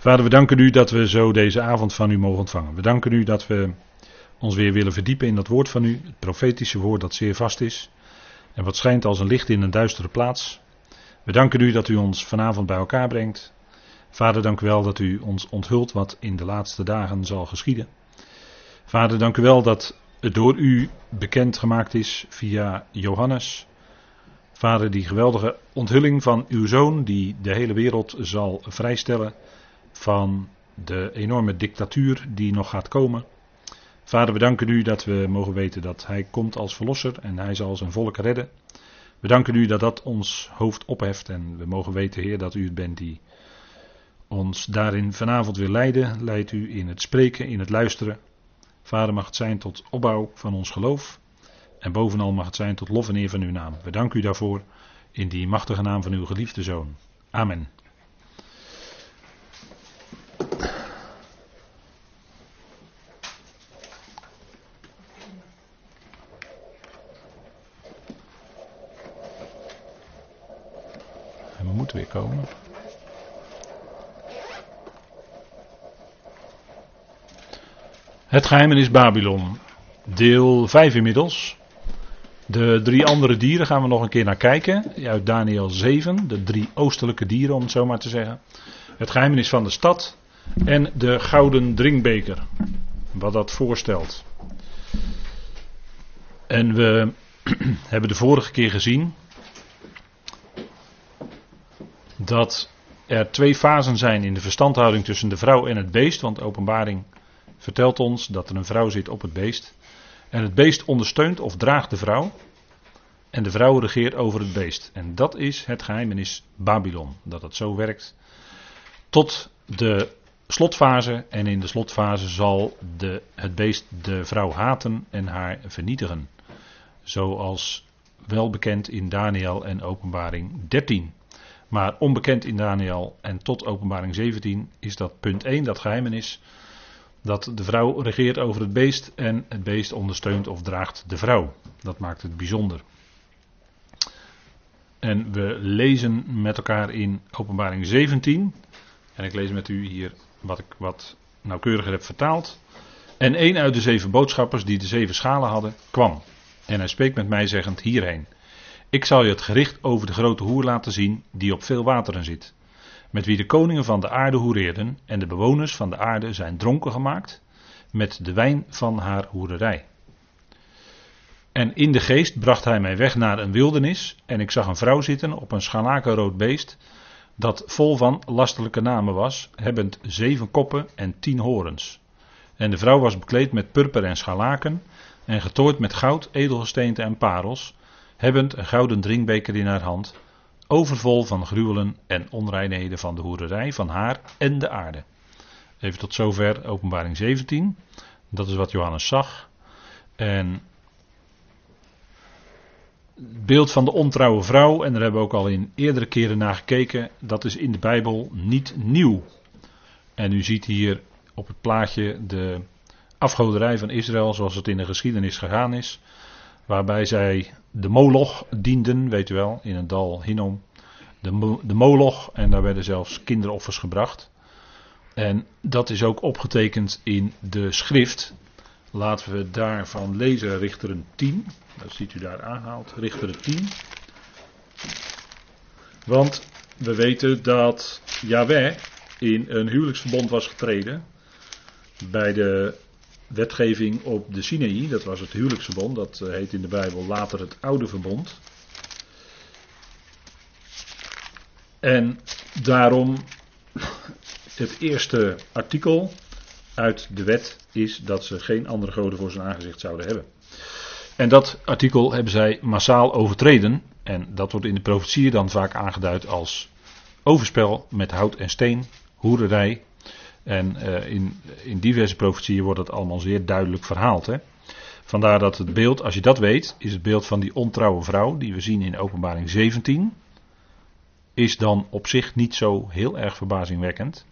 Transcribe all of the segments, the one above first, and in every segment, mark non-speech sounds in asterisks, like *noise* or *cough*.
Vader, we danken u dat we zo deze avond van u mogen ontvangen. We danken u dat we ons weer willen verdiepen in dat woord van u, het profetische woord dat zeer vast is en wat schijnt als een licht in een duistere plaats. We danken u dat u ons vanavond bij elkaar brengt. Vader, dank u wel dat u ons onthult wat in de laatste dagen zal geschieden. Vader, dank u wel dat het door u bekend gemaakt is via Johannes. Vader, die geweldige onthulling van uw zoon, die de hele wereld zal vrijstellen van de enorme dictatuur die nog gaat komen. Vader, we danken u dat we mogen weten dat hij komt als verlosser en hij zal zijn volk redden. We danken u dat dat ons hoofd opheft en we mogen weten, Heer, dat u het bent die ons daarin vanavond wil leiden. Leidt u in het spreken, in het luisteren. Vader, mag het zijn tot opbouw van ons geloof. En bovenal mag het zijn tot lof en eer van uw naam. We danken u daarvoor in die machtige naam van uw geliefde zoon. Amen. Moeten weer komen. Het geheimenis Babylon, deel 5 inmiddels. De drie andere dieren gaan we nog een keer naar kijken. Uit Daniel 7, de drie oostelijke dieren om het zo maar te zeggen. Het geheimenis van de stad en de gouden drinkbeker. Wat dat voorstelt. En we *clears throat* hebben de vorige keer gezien dat er twee fasen zijn in de verstandhouding tussen de vrouw en het beest. Want openbaring vertelt ons dat er een vrouw zit op het beest. En het beest ondersteunt of draagt de vrouw. En de vrouw regeert over het beest. En dat is het geheimenis Babylon. Dat het zo werkt. Tot de slotfase. En in de slotfase zal de, het beest de vrouw haten en haar vernietigen. Zoals wel bekend in Daniel en Openbaring 13. Maar onbekend in Daniel en tot Openbaring 17 is dat punt 1, dat geheimenis. Dat de vrouw regeert over het beest en het beest ondersteunt of draagt de vrouw. Dat maakt het bijzonder. En we lezen met elkaar in Openbaring 17. En ik lees met u hier wat ik wat nauwkeuriger heb vertaald. En een uit de zeven boodschappers die de zeven schalen hadden, kwam. En hij spreekt met mij zeggend hierheen. Ik zal je het gericht over de grote hoer laten zien die op veel wateren zit met wie de koningen van de aarde hoereerden en de bewoners van de aarde zijn dronken gemaakt met de wijn van haar hoererij. En in de geest bracht hij mij weg naar een wildernis en ik zag een vrouw zitten op een scharlakenrood beest dat vol van lastelijke namen was, hebbend zeven koppen en tien horens. En de vrouw was bekleed met purper en scharlaken en getooid met goud, edelgesteente en parels, hebbend een gouden drinkbeker in haar hand overvol van gruwelen en onreinheden van de hoererij van haar en de aarde. Even tot zover openbaring 17. Dat is wat Johannes zag. En het beeld van de ontrouwe vrouw, en daar hebben we ook al in eerdere keren naar gekeken, dat is in de Bijbel niet nieuw. En u ziet hier op het plaatje de afgoderij van Israël zoals het in de geschiedenis gegaan is. Waarbij zij de Moloch dienden, weet u wel, in het dal Hinnom. De, de Moloch, en daar werden zelfs kinderoffers gebracht. En dat is ook opgetekend in de schrift. Laten we daarvan lezen, Richteren 10. Dat ziet u daar aanhaald, Richteren 10. Want we weten dat Yahweh in een huwelijksverbond was getreden. Bij de wetgeving op de Sinaï, dat was het huwelijksverbond, dat eh, heet in de Bijbel later het Oude Verbond. En daarom het eerste artikel uit de wet is dat ze geen andere goden voor zijn aangezicht zouden hebben. En dat artikel hebben zij massaal overtreden. En dat wordt in de profetieën dan vaak aangeduid als overspel met hout en steen, hoererij, en uh, in, in diverse profetieën wordt dat allemaal zeer duidelijk verhaald. Hè? Vandaar dat het beeld, als je dat weet, is het beeld van die ontrouwe vrouw, die we zien in openbaring 17, is dan op zich niet zo heel erg verbazingwekkend.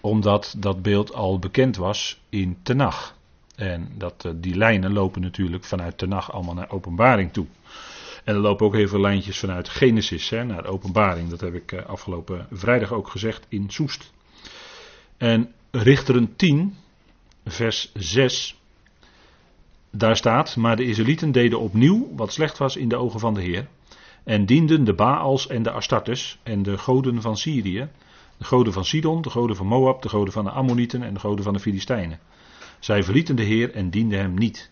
Omdat dat beeld al bekend was in Tenach. En dat, uh, die lijnen lopen natuurlijk vanuit Tenach allemaal naar openbaring toe. En er lopen ook heel veel lijntjes vanuit Genesis naar openbaring. Dat heb ik uh, afgelopen vrijdag ook gezegd in Soest. En Richteren 10, vers 6, daar staat, maar de Israëlieten deden opnieuw wat slecht was in de ogen van de Heer. En dienden de Baals en de Astartes en de goden van Syrië, de goden van Sidon, de goden van Moab, de goden van de Ammonieten en de goden van de Filistijnen. Zij verlieten de Heer en dienden hem niet.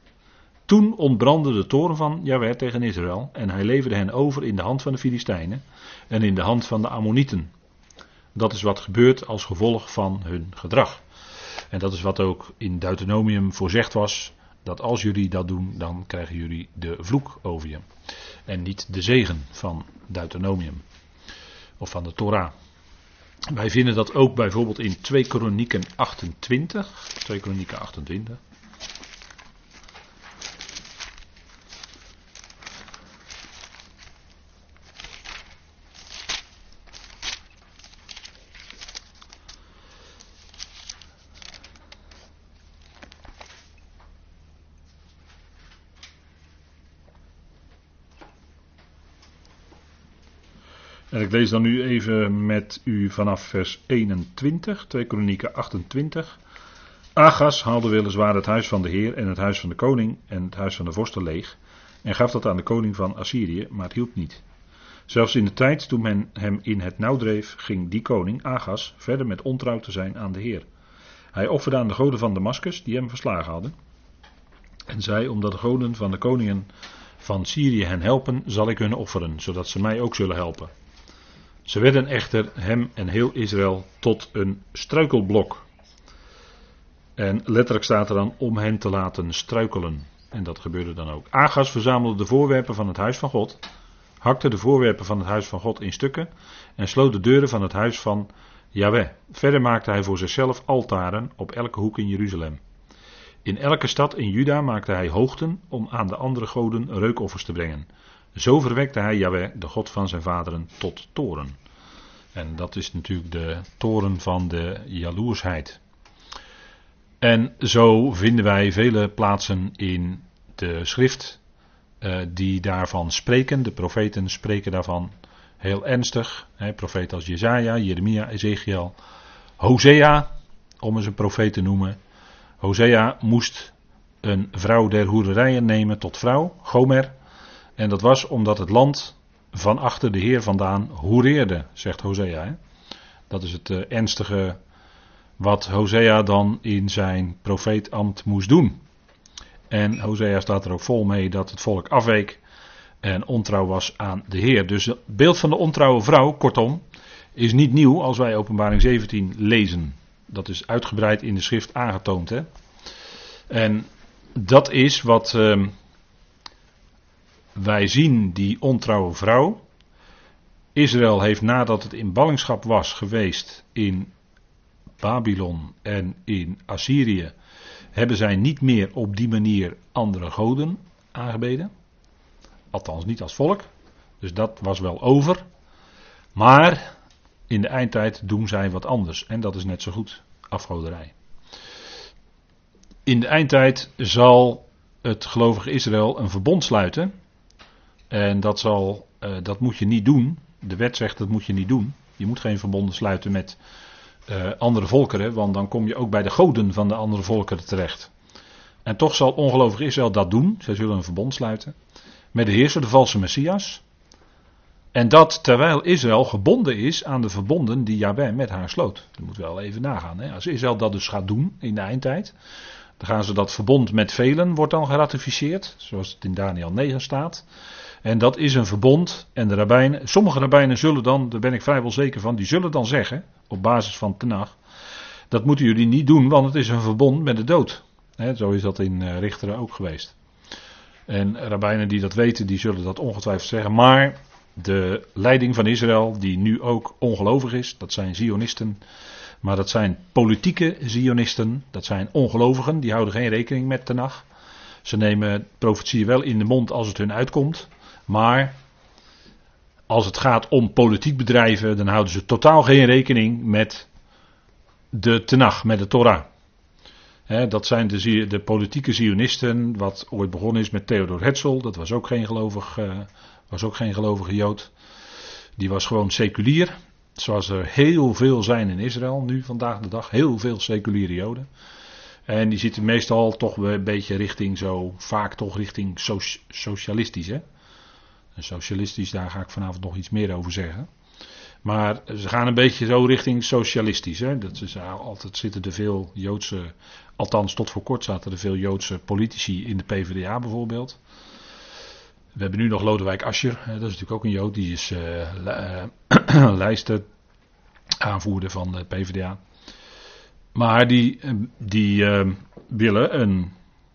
Toen ontbrandde de toren van Jahweh tegen Israël en hij leverde hen over in de hand van de Filistijnen en in de hand van de Ammonieten. Dat is wat gebeurt als gevolg van hun gedrag. En dat is wat ook in Deuteronomium voorzegd was, dat als jullie dat doen, dan krijgen jullie de vloek over je. En niet de zegen van Deuteronomium of van de Torah. Wij vinden dat ook bijvoorbeeld in 2 Kronieken 28. 2 Kronieken 28. En ik lees dan nu even met u vanaf vers 21, 2 Kronieken 28. Agas haalde weliswaar het huis van de Heer en het huis van de koning en het huis van de vorsten leeg en gaf dat aan de koning van Assyrië, maar het hielp niet. Zelfs in de tijd toen men hem in het nauw dreef, ging die koning, Agas, verder met ontrouw te zijn aan de Heer. Hij offerde aan de goden van Damascus, die hem verslagen hadden. En zei, omdat de goden van de koningen van Syrië hen helpen, zal ik hun offeren, zodat ze mij ook zullen helpen. Ze werden echter hem en heel Israël tot een struikelblok. En letterlijk staat er dan om hen te laten struikelen. En dat gebeurde dan ook. Agas verzamelde de voorwerpen van het huis van God, hakte de voorwerpen van het huis van God in stukken en sloot de deuren van het huis van Yahweh. Verder maakte hij voor zichzelf altaren op elke hoek in Jeruzalem. In elke stad in Juda maakte hij hoogten om aan de andere goden reukoffers te brengen. Zo verwekte hij Yahweh, de God van zijn vaderen, tot toren. En dat is natuurlijk de toren van de jaloersheid. En zo vinden wij vele plaatsen in de schrift uh, die daarvan spreken. De profeten spreken daarvan heel ernstig. Hè, profeten als Jezaja, Jeremia, Ezekiel, Hosea, om eens een profeet te noemen. Hosea moest een vrouw der hoererijen nemen tot vrouw, Gomer. En dat was omdat het land van achter de Heer vandaan hoereerde, zegt Hosea. Hè? Dat is het uh, ernstige wat Hosea dan in zijn profeetambt moest doen. En Hosea staat er ook vol mee dat het volk afweek en ontrouw was aan de Heer. Dus het beeld van de ontrouwe vrouw, kortom, is niet nieuw als wij openbaring 17 lezen. Dat is uitgebreid in de schrift aangetoond. Hè? En dat is wat uh, wij zien die ontrouwe vrouw. Israël heeft nadat het in ballingschap was geweest in Babylon en in Assyrië, hebben zij niet meer op die manier andere goden aangebeden. Althans niet als volk. Dus dat was wel over. Maar in de eindtijd doen zij wat anders. En dat is net zo goed. Afgoderij. In de eindtijd zal het gelovige Israël een verbond sluiten en dat, zal, uh, dat moet je niet doen. De wet zegt dat moet je niet doen. Je moet geen verbonden sluiten met uh, andere volkeren, want dan kom je ook bij de goden van de andere volkeren terecht. En toch zal ongelovig Israël dat doen. Zij zullen een verbond sluiten met de heerser, de valse Messias. En dat terwijl Israël gebonden is aan de verbonden die Jahweh met haar sloot. Dat moet wel even nagaan. Hè? Als Israël dat dus gaat doen in de eindtijd, dan gaan ze dat verbond met velen, wordt dan geratificeerd, zoals het in Daniel 9 staat. En dat is een verbond. En de rabbijnen, sommige rabbijnen zullen dan, daar ben ik vrijwel zeker van, die zullen dan zeggen, op basis van Tenach, dat moeten jullie niet doen, want het is een verbond met de dood. zo is dat in uh, Richteren ook geweest. En rabbijnen die dat weten, die zullen dat ongetwijfeld zeggen. Maar de leiding van Israël, die nu ook ongelovig is, dat zijn Zionisten. Maar dat zijn politieke Zionisten, dat zijn ongelovigen, die houden geen rekening met Tenach. Ze nemen profetieën wel in de mond als het hun uitkomt. Maar als het gaat om politiek bedrijven, dan houden ze totaal geen rekening met de Tenach, met de Torah. dat zijn de, de, politieke Zionisten, wat ooit begonnen is met Theodor Herzl. Dat was ook geen, gelovig, uh, was ook geen gelovige Jood. Die was gewoon seculier. Zoals er heel veel zijn in Israël nu vandaag de dag. Heel veel seculiere Joden. En die zitten meestal toch een beetje richting zo, vaak toch richting socialistisch. Hè? En socialistisch, daar ga ik vanavond nog iets meer over zeggen. Maar ze gaan een beetje zo richting socialistisch. Hè? Dat is, altijd zitten er veel Joodse, althans tot voor kort zaten er veel Joodse politici in de PvdA bijvoorbeeld. We hebben nu nog Lodewijk Asscher, dat is natuurlijk ook een Jood, die is uh, *clears throat* lijsten aanvoerder van de PvdA. Maar die, eh, die willen een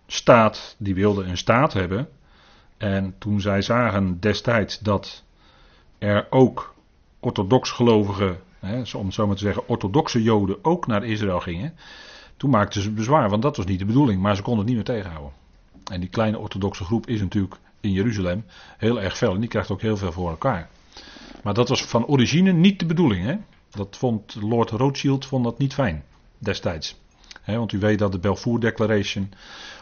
staat, die wilden een staat hebben. En toen zij zagen destijds dat er ook orthodox gelovigen, hè, om het zo maar te zeggen, orthodoxe Joden ook naar Israël gingen. Toen maakten ze bezwaar, want dat was niet de bedoeling, maar ze konden het niet meer tegenhouden. En die kleine orthodoxe groep is natuurlijk in Jeruzalem heel erg fel en die krijgt ook heel veel voor elkaar. Maar dat was van origine niet de bedoeling. Hè? Dat vond Lord Rothschild vond dat niet fijn destijds. want u weet dat de Balfour Declaration,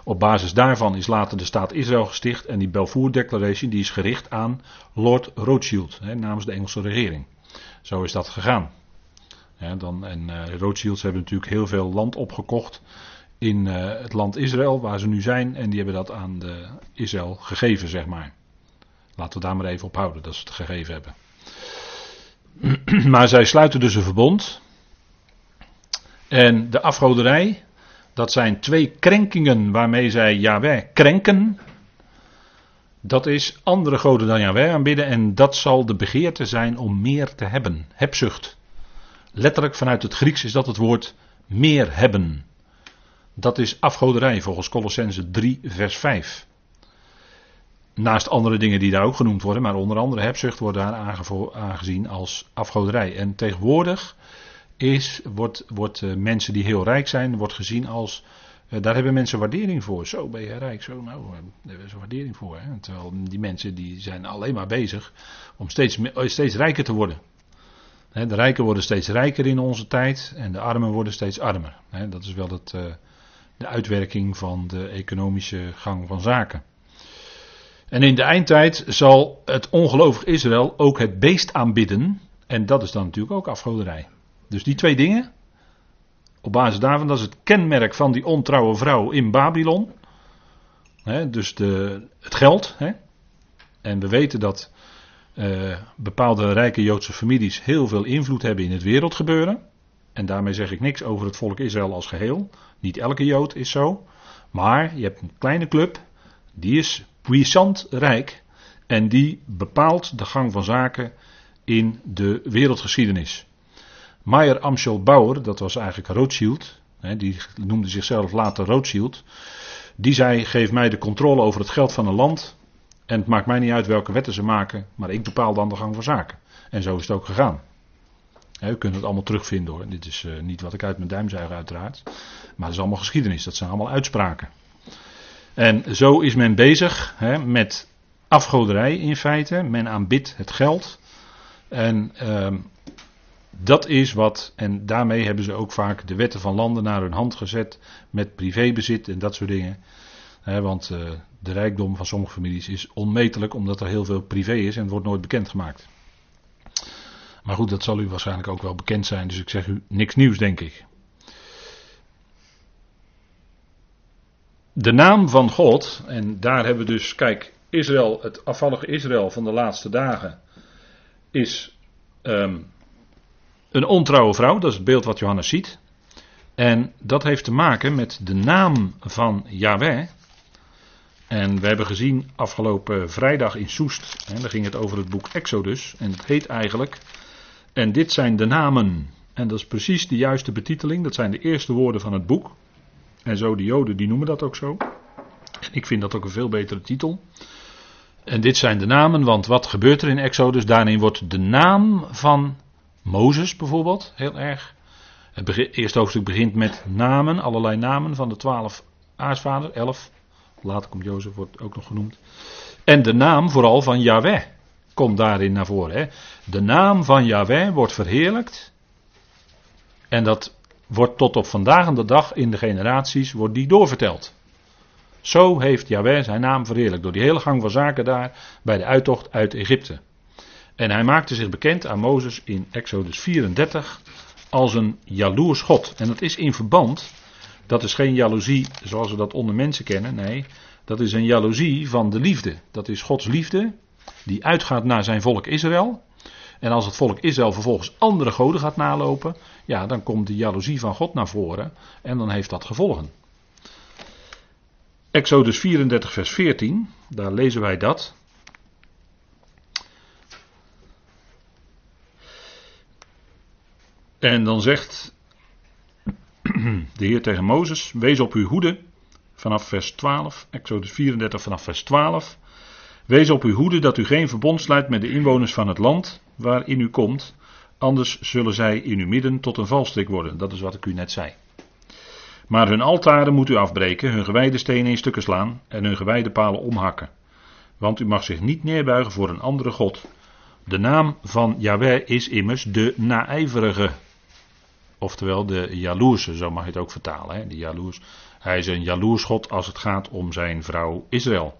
op basis daarvan is later de staat Israël gesticht. En die Balfour Declaration die is gericht aan Lord Rothschild, namens de Engelse regering. Zo is dat gegaan. dan, en uh, Rothschilds hebben natuurlijk heel veel land opgekocht in uh, het land Israël, waar ze nu zijn. En die hebben dat aan de Israël gegeven, zeg maar. Laten we daar maar even op houden, dat ze het gegeven hebben. *clears throat* maar zij sluiten dus een verbond. En de afgoderij, dat zijn twee krenkingen waarmee zij Yahweh krenken. Dat is andere goden dan Yahweh aanbidden en dat zal de begeerte zijn om meer te hebben. Hebzucht. Letterlijk vanuit het Grieks is dat het woord meer hebben. Dat is afgoderij volgens Colossense 3 vers 5. Naast andere dingen die daar ook genoemd worden, maar onder andere hebzucht wordt daar aangezien als afgoderij. En tegenwoordig is, wordt, wordt uh, mensen die heel rijk zijn, wordt gezien als. Uh, daar hebben mensen waardering voor. Zo ben je rijk, zo nou, daar hebben ze waardering voor. Hè? Terwijl die mensen die zijn alleen maar bezig om steeds, steeds rijker te worden. De rijken worden steeds rijker in onze tijd en de armen worden steeds armer. Dat is wel het, de uitwerking van de economische gang van zaken. En in de eindtijd zal het ongelovig Israël ook het beest aanbidden. En dat is dan natuurlijk ook afgoderij. Dus die twee dingen, op basis daarvan, dat is het kenmerk van die ontrouwe vrouw in Babylon. dus de, het geld. En we weten dat uh, bepaalde rijke Joodse families heel veel invloed hebben in het wereldgebeuren. En daarmee zeg ik niks over het volk Israël als geheel. Niet elke Jood is zo. Maar je hebt een kleine club, die is puissant rijk. En die bepaalt de gang van zaken in de wereldgeschiedenis. Meyer Amschel Bauer, dat was eigenlijk Rothschild, die noemde zichzelf later Rothschild, die zei: Geef mij de controle over het geld van een land. En het maakt mij niet uit welke wetten ze maken, maar ik bepaal dan de gang van zaken. En zo is het ook gegaan. U kunt het allemaal terugvinden hoor. Dit is uh, niet wat ik uit mijn duim zuig, uiteraard. Maar het is allemaal geschiedenis, dat zijn allemaal uitspraken. En zo is men bezig met afgoderij in feite. Men aanbidt het geld. En uh, dat is wat, en daarmee hebben ze ook vaak de wetten van landen naar hun hand gezet met privébezit en dat soort dingen. want uh, de rijkdom van sommige families is onmetelijk omdat er heel veel privé is en wordt nooit bekendgemaakt. Maar goed, dat zal u waarschijnlijk ook wel bekend zijn, dus ik zeg u niks nieuws, denk ik. De naam van God, en daar hebben we dus, kijk, Israël, het afvallige Israël van de laatste dagen, is um, een ontrouwe vrouw, dat is het beeld wat Johannes ziet. En dat heeft te maken met de naam van Yahweh. En we hebben gezien afgelopen vrijdag in Soest, en daar ging het over het boek Exodus. En het heet eigenlijk, en dit zijn de namen. En dat is precies de juiste betiteling, dat zijn de eerste woorden van het boek. En zo, de Joden die noemen dat ook zo. En ik vind dat ook een veel betere titel. En dit zijn de namen, want wat gebeurt er in Exodus? Daarin wordt de naam van Mozes bijvoorbeeld, heel erg. Het eerste hoofdstuk begint met namen, allerlei namen van de twaalf aartsvaders, elf. Later komt Jozef, wordt ook nog genoemd. En de naam vooral van Yahweh komt daarin naar voren. Hè. De naam van Yahweh wordt verheerlijkt. En dat wordt tot op vandaag de dag in de generaties wordt die doorverteld. Zo heeft Yahweh zijn naam verheerlijkt door die hele gang van zaken daar bij de uittocht uit Egypte. En hij maakte zich bekend aan Mozes in Exodus 34 als een jaloers God. En dat is in verband, dat is geen jaloezie zoals we dat onder mensen kennen, nee, dat is een jaloezie van de liefde. Dat is Gods liefde die uitgaat naar zijn volk Israël. En als het volk Israël vervolgens andere goden gaat nalopen, ja, dan komt de jaloezie van God naar voren en dan heeft dat gevolgen. Exodus 34, vers 14, daar lezen wij dat. En dan zegt de Heer tegen Mozes: Wees op uw hoede. Vanaf vers 12, Exodus 34, vanaf vers 12. Wees op uw hoede dat u geen verbond sluit met de inwoners van het land waarin u komt, anders zullen zij in uw midden tot een valstrik worden. Dat is wat ik u net zei. Maar hun altaren moet u afbreken, hun gewijde stenen in stukken slaan en hun gewijde palen omhakken. Want u mag zich niet neerbuigen voor een andere God. De naam van Yahweh is immers de naijverige. Oftewel de jaloerse, zo mag je het ook vertalen. Hè? De jaloers. Hij is een jaloers God als het gaat om zijn vrouw Israël.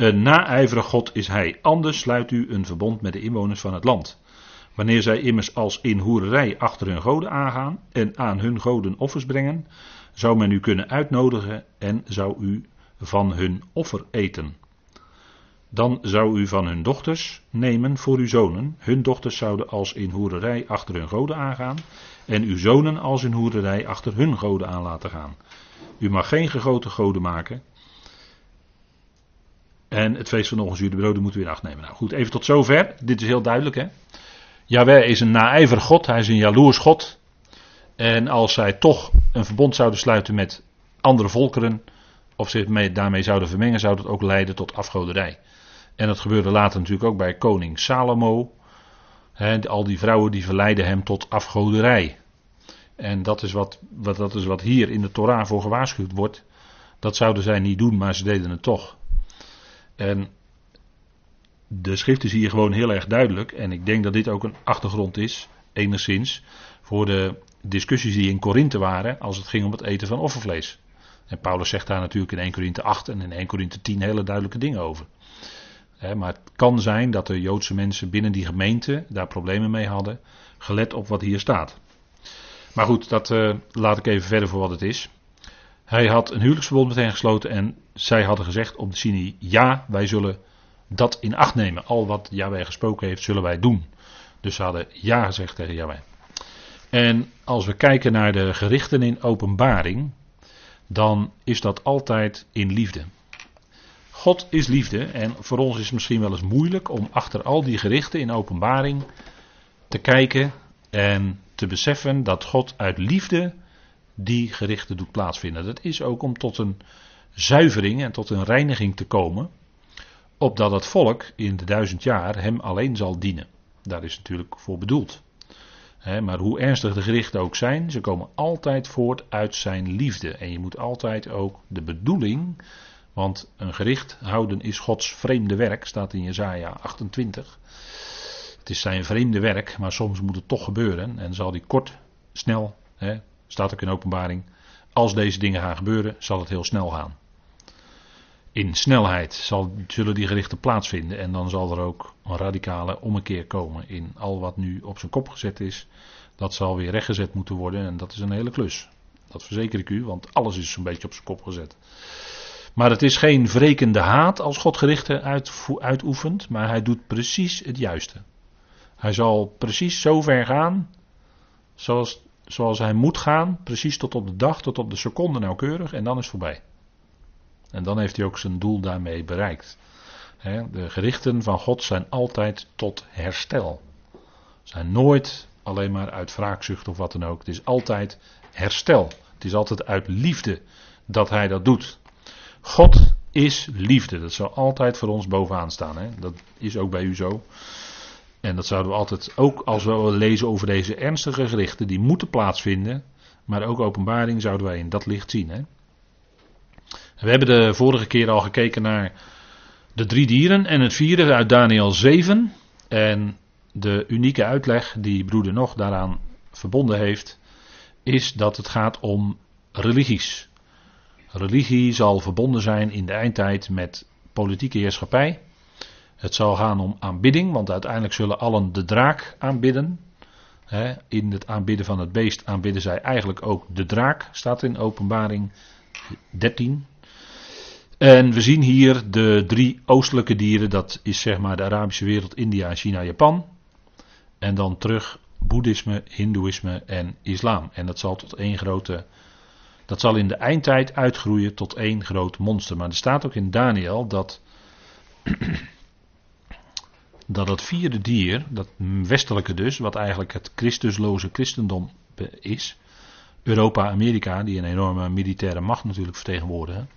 Een naijverig God is hij, anders sluit u een verbond met de inwoners van het land. Wanneer zij immers als in hoererij achter hun goden aangaan en aan hun goden offers brengen, zou men u kunnen uitnodigen en zou u van hun offer eten. Dan zou u van hun dochters nemen voor uw zonen. Hun dochters zouden als in hoererij achter hun goden aangaan. En uw zonen als in hoererij achter hun goden aan laten gaan. U mag geen gegoten goden maken. En het feest van de ongezuurde broden moeten we in acht nemen. Nou goed, even tot zover. Dit is heel duidelijk hè. Jawel is een naijver God, hij is een jaloers God. En als zij toch een verbond zouden sluiten met andere volkeren, of zich mee, daarmee zouden vermengen, zou dat ook leiden tot afgoderij. En dat gebeurde later natuurlijk ook bij koning Salomo. al die vrouwen die verleiden hem tot afgoderij. En dat is wat, wat, dat is wat hier in de Torah voor gewaarschuwd wordt. Dat zouden zij niet doen, maar ze deden het toch. En de schrift is hier gewoon heel erg duidelijk. En ik denk dat dit ook een achtergrond is, enigszins, voor de discussies die in Korinthe waren als het ging om het eten van offervlees. En Paulus zegt daar natuurlijk in 1 Korinthe 8 en in 1 Korinthe 10 hele duidelijke dingen over. maar het kan zijn dat de Joodse mensen binnen die gemeente daar problemen mee hadden, gelet op wat hier staat. Maar goed, dat uh, laat ik even verder voor wat het is. Hij had een huwelijksverbond met hen gesloten en zij hadden gezegd op de Sinai, ja, wij zullen dat in acht nemen. Al wat Yahweh gesproken heeft, zullen wij doen. Dus ze hadden ja gezegd tegen Yahweh. En als we kijken naar de gerichten in openbaring, dan is dat altijd in liefde. God is liefde en voor ons is het misschien wel eens moeilijk om achter al die gerichten in openbaring te kijken en te beseffen dat God uit liefde die gerichten doet plaatsvinden. Dat is ook om tot een zuivering en tot een reiniging te komen opdat het volk in de duizend jaar hem alleen zal dienen. Daar is natuurlijk voor bedoeld. maar hoe ernstig de gerichten ook zijn, ze komen altijd voort uit zijn liefde. En je moet altijd ook de bedoeling, want een gericht houden is Gods vreemde werk, staat in Jezaja 28. Het is zijn vreemde werk, maar soms moet het toch gebeuren. En zal die kort, snel, staat ook in openbaring, als deze dingen gaan gebeuren, zal het heel snel gaan in snelheid zal, zullen die gerichten plaatsvinden. En dan zal er ook een radicale ommekeer komen in al wat nu op zijn kop gezet is. Dat zal weer rechtgezet moeten worden en dat is een hele klus. Dat verzeker ik u, want alles is zo'n beetje op zijn kop gezet. Maar het is geen wrekende haat als God gerichten uit, uitoefent, maar hij doet precies het juiste. Hij zal precies zo ver gaan zoals, zoals hij moet gaan, precies tot op de dag, tot op de seconde nauwkeurig en dan is het voorbij. En dan heeft hij ook zijn doel daarmee bereikt. De gerichten van God zijn altijd tot herstel. Zijn nooit alleen maar uit wraakzucht of wat dan ook. Het is altijd herstel. Het is altijd uit liefde dat hij dat doet. God is liefde. Dat zal altijd voor ons bovenaan staan. Dat is ook bij u zo. En dat zouden we altijd, ook als we lezen over deze ernstige gerichten, die moeten plaatsvinden. Maar ook openbaring zouden wij in dat licht zien. Hè? We hebben de vorige keer al gekeken naar de drie dieren en het vierde uit Daniel 7. En de unieke uitleg die broeder nog daaraan verbonden heeft, is dat het gaat om religies. Religie zal verbonden zijn in de eindtijd met politieke heerschappij. Het zal gaan om aanbidding, want uiteindelijk zullen allen de draak aanbidden. in het aanbidden van het beest aanbidden zij eigenlijk ook de draak, staat in Openbaring 13. En we zien hier de drie oostelijke dieren, dat is zeg maar de Arabische wereld, India, China, Japan. En dan terug boeddhisme, hindoeïsme en islam. En dat zal tot één grote, dat zal in de eindtijd uitgroeien tot één groot monster. Maar er staat ook in Daniel dat, dat het vierde dier, dat westelijke dus, wat eigenlijk het Christusloze christendom is, Europa, Amerika, die een enorme militaire macht natuurlijk vertegenwoordigen,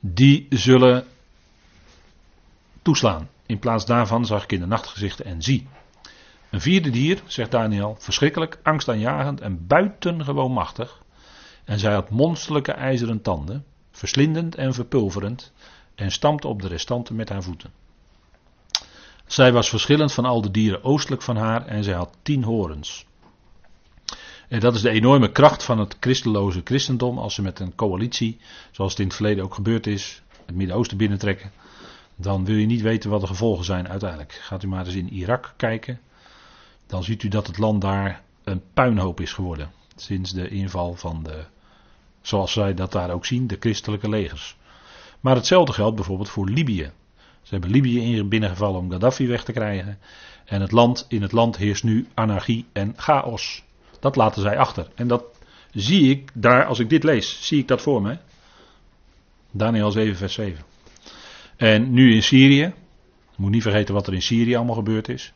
die zullen toeslaan. In plaats daarvan zag ik in de nachtgezichten en zie. Een vierde dier, zegt Daniel, verschrikkelijk, angstaanjagend en buitengewoon machtig. En zij had monsterlijke ijzeren tanden, verslindend en verpulverend, en stampte op de restanten met haar voeten. Zij was verschillend van al de dieren oostelijk van haar en zij had tien horens. En dat is de enorme kracht van het christeloze christendom als ze met een coalitie, zoals het in het verleden ook gebeurd is, het Midden-Oosten binnentrekken. Dan wil je niet weten wat de gevolgen zijn uiteindelijk. Gaat u maar eens in Irak kijken. Dan ziet u dat het land daar een puinhoop is geworden. Sinds de inval van de, zoals zij dat daar ook zien, de christelijke legers. Maar hetzelfde geldt bijvoorbeeld voor Libië. Ze hebben Libië binnengevallen om Gaddafi weg te krijgen. En het land, in het land heerst nu anarchie en chaos. Dat laten zij achter. En dat zie ik daar, als ik dit lees, zie ik dat voor me. Daniel 7, vers 7. En nu in Syrië. Moet niet vergeten wat er in Syrië allemaal gebeurd is.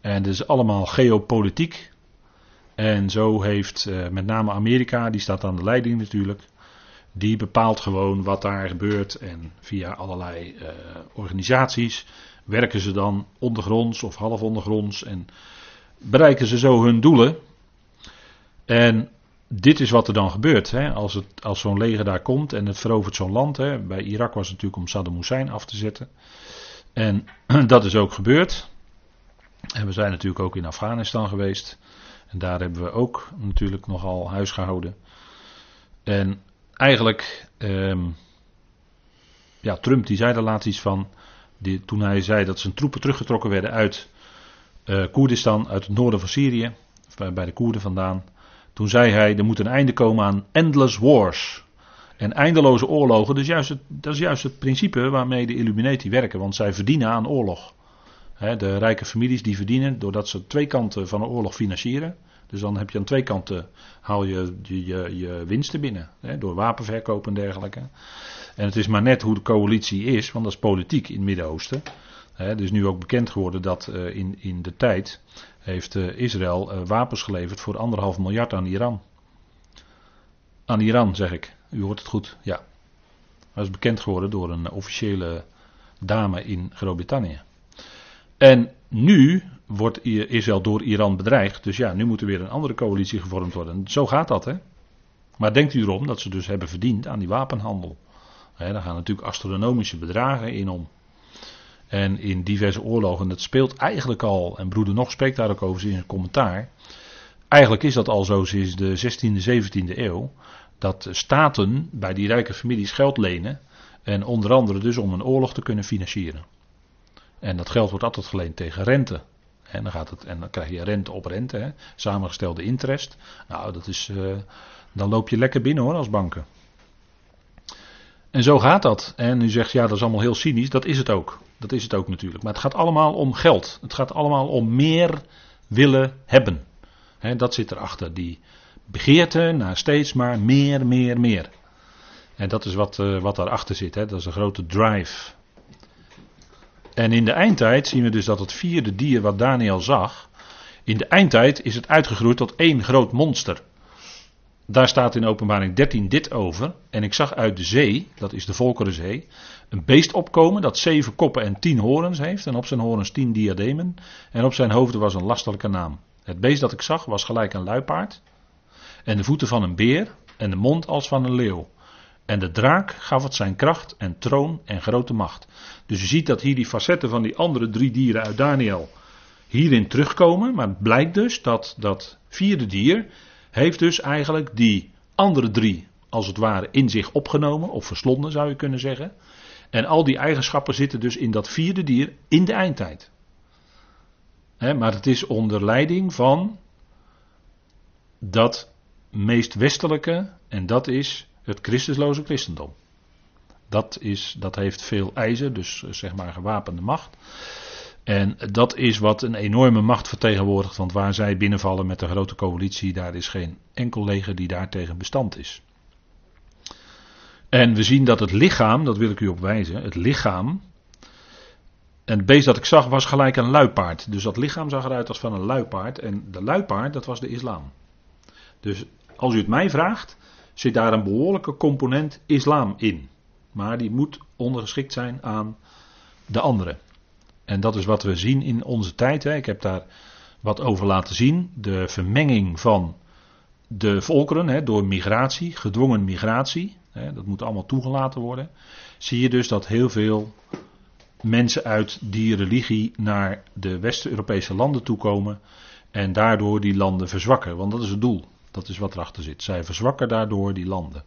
En dat is allemaal geopolitiek. En zo heeft uh, met name Amerika, die staat aan de leiding natuurlijk. Die bepaalt gewoon wat daar gebeurt. En via allerlei uh, organisaties werken ze dan ondergronds of half ondergronds. En bereiken ze zo hun doelen. En dit is wat er dan gebeurt. Hè? Als, het, als zo'n leger daar komt en het verovert zo'n land. Hè? Bij Irak was het natuurlijk om Saddam Hussein af te zetten. En *clears throat* dat is ook gebeurd. En we zijn natuurlijk ook in Afghanistan geweest. En daar hebben we ook natuurlijk nogal huis gehouden. En eigenlijk, um, ja, Trump die zei daar laatst iets van. Die, toen hij zei dat zijn troepen teruggetrokken werden uit uh, Koerdistan, uit het noorden van Syrië. Bij, bij de Koerden vandaan. Toen zei hij, er moet een einde komen aan endless wars. En eindeloze oorlogen, is, juist het, dat is juist het principe waarmee de Illuminati werken, want zij verdienen aan oorlog. de rijke families die verdienen doordat ze twee kanten van een oorlog financieren. Dus dan heb je aan twee kanten, haal je je, je, je winsten binnen. door wapenverkoop en dergelijke. En het is maar net hoe de coalitie is, want dat is politiek in het Midden-Oosten. Het is nu ook bekend geworden dat uh, in, in de tijd heeft uh, Israël uh, wapens geleverd voor anderhalf miljard aan Iran. Aan Iran zeg ik. U hoort het goed, ja. Dat is bekend geworden door een officiële dame in Groot-Brittannië. En nu wordt Israël door Iran bedreigd. Dus ja, nu moet er weer een andere coalitie gevormd worden. Zo gaat dat, hè. Maar denkt u erom dat ze dus hebben verdiend aan die wapenhandel. He, daar gaan natuurlijk astronomische bedragen in om. En in diverse oorlogen, dat speelt eigenlijk al, en broeder Nog spreekt daar ook over in een commentaar. Eigenlijk is dat al zo sinds de 16e, 17e eeuw. Dat staten bij die rijke families geld lenen. En onder andere dus om een oorlog te kunnen financieren. En dat geld wordt altijd geleend tegen rente. En dan, gaat het, en dan krijg je rente op rente, hè, samengestelde interest. Nou, dat is, uh, dan loop je lekker binnen hoor als banken. En zo gaat dat. En u zegt ja, dat is allemaal heel cynisch. Dat is het ook. Dat is het ook natuurlijk. Maar het gaat allemaal om geld. Het gaat allemaal om meer willen hebben. He, dat zit erachter. Die begeerte naar steeds maar meer, meer, meer. En dat is wat, uh, wat daarachter zit. He. Dat is een grote drive. En in de eindtijd zien we dus dat het vierde dier wat Daniel zag. In de eindtijd is het uitgegroeid tot één groot monster. Daar staat in openbaring 13 dit over. En ik zag uit de zee, dat is de Volkerenzee, een beest opkomen dat zeven koppen en tien horens heeft. En op zijn horens tien diademen. En op zijn hoofd was een lastelijke naam. Het beest dat ik zag was gelijk een luipaard. En de voeten van een beer. En de mond als van een leeuw. En de draak gaf het zijn kracht en troon en grote macht. Dus je ziet dat hier die facetten van die andere drie dieren uit Daniel hierin terugkomen. Maar het blijkt dus dat dat vierde dier heeft dus eigenlijk die andere drie als het ware in zich opgenomen of verslonden zou je kunnen zeggen. En al die eigenschappen zitten dus in dat vierde dier in de eindtijd. maar het is onder leiding van dat meest westelijke, en dat is het Christusloze christendom. Dat, is, dat heeft veel ijzer, dus eh, zeg maar gewapende macht. En dat is wat een enorme macht vertegenwoordigt, want waar zij binnenvallen met de grote coalitie, daar is geen enkel leger die daartegen bestand is. En we zien dat het lichaam, dat wil ik u op wijzen, het lichaam. En het beest dat ik zag was gelijk een luipaard. Dus dat lichaam zag eruit als van een luipaard. En de luipaard, dat was de islam. Dus als u het mij vraagt, zit daar een behoorlijke component islam in. Maar die moet ondergeschikt zijn aan de andere. En dat is wat we zien in onze tijd. Hè. Ik heb daar wat over laten zien. De vermenging van de volkeren hè, door migratie, gedwongen migratie. Hè, dat moet allemaal toegelaten worden. Zie je dus dat heel veel mensen uit die religie naar de West-Europese landen toekomen. En daardoor die landen verzwakken. Want dat is het doel. Dat is wat erachter zit. Zij verzwakken daardoor die landen.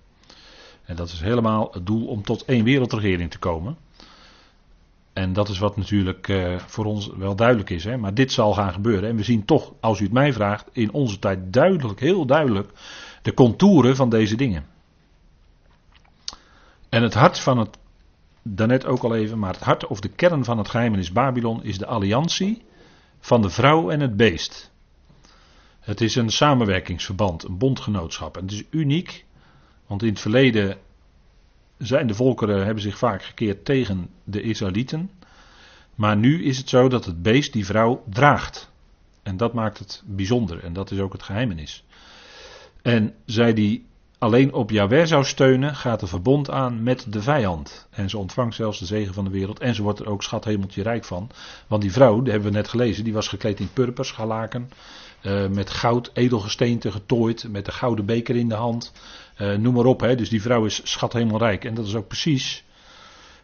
En dat is helemaal het doel om tot één wereldregering te komen. En dat is wat natuurlijk uh, voor ons wel duidelijk is. Hè? Maar dit zal gaan gebeuren. En we zien toch, als u het mij vraagt, in onze tijd duidelijk, heel duidelijk, de contouren van deze dingen. En het hart van het, daarnet ook al even, maar het hart of de kern van het geheimenis Babylon is de alliantie van de vrouw en het beest. Het is een samenwerkingsverband, een bondgenootschap. En het is uniek, want in het verleden zijn de volkeren hebben zich vaak gekeerd tegen de Israëlieten. Maar nu is het zo dat het beest die vrouw draagt. En dat maakt het bijzonder. En dat is ook het geheimenis. En zij die alleen op Jahweh zou steunen, gaat een verbond aan met de vijand. En ze ontvangt zelfs de zegen van de wereld. En ze wordt er ook schathemeltje rijk van. Want die vrouw, die hebben we net gelezen, die was gekleed in purper, schalaken. Uh, met goud, edelgesteente getooid, met de gouden beker in de hand. Uh, noem maar op, hè. dus die vrouw is schat helemaal rijk. En dat is ook precies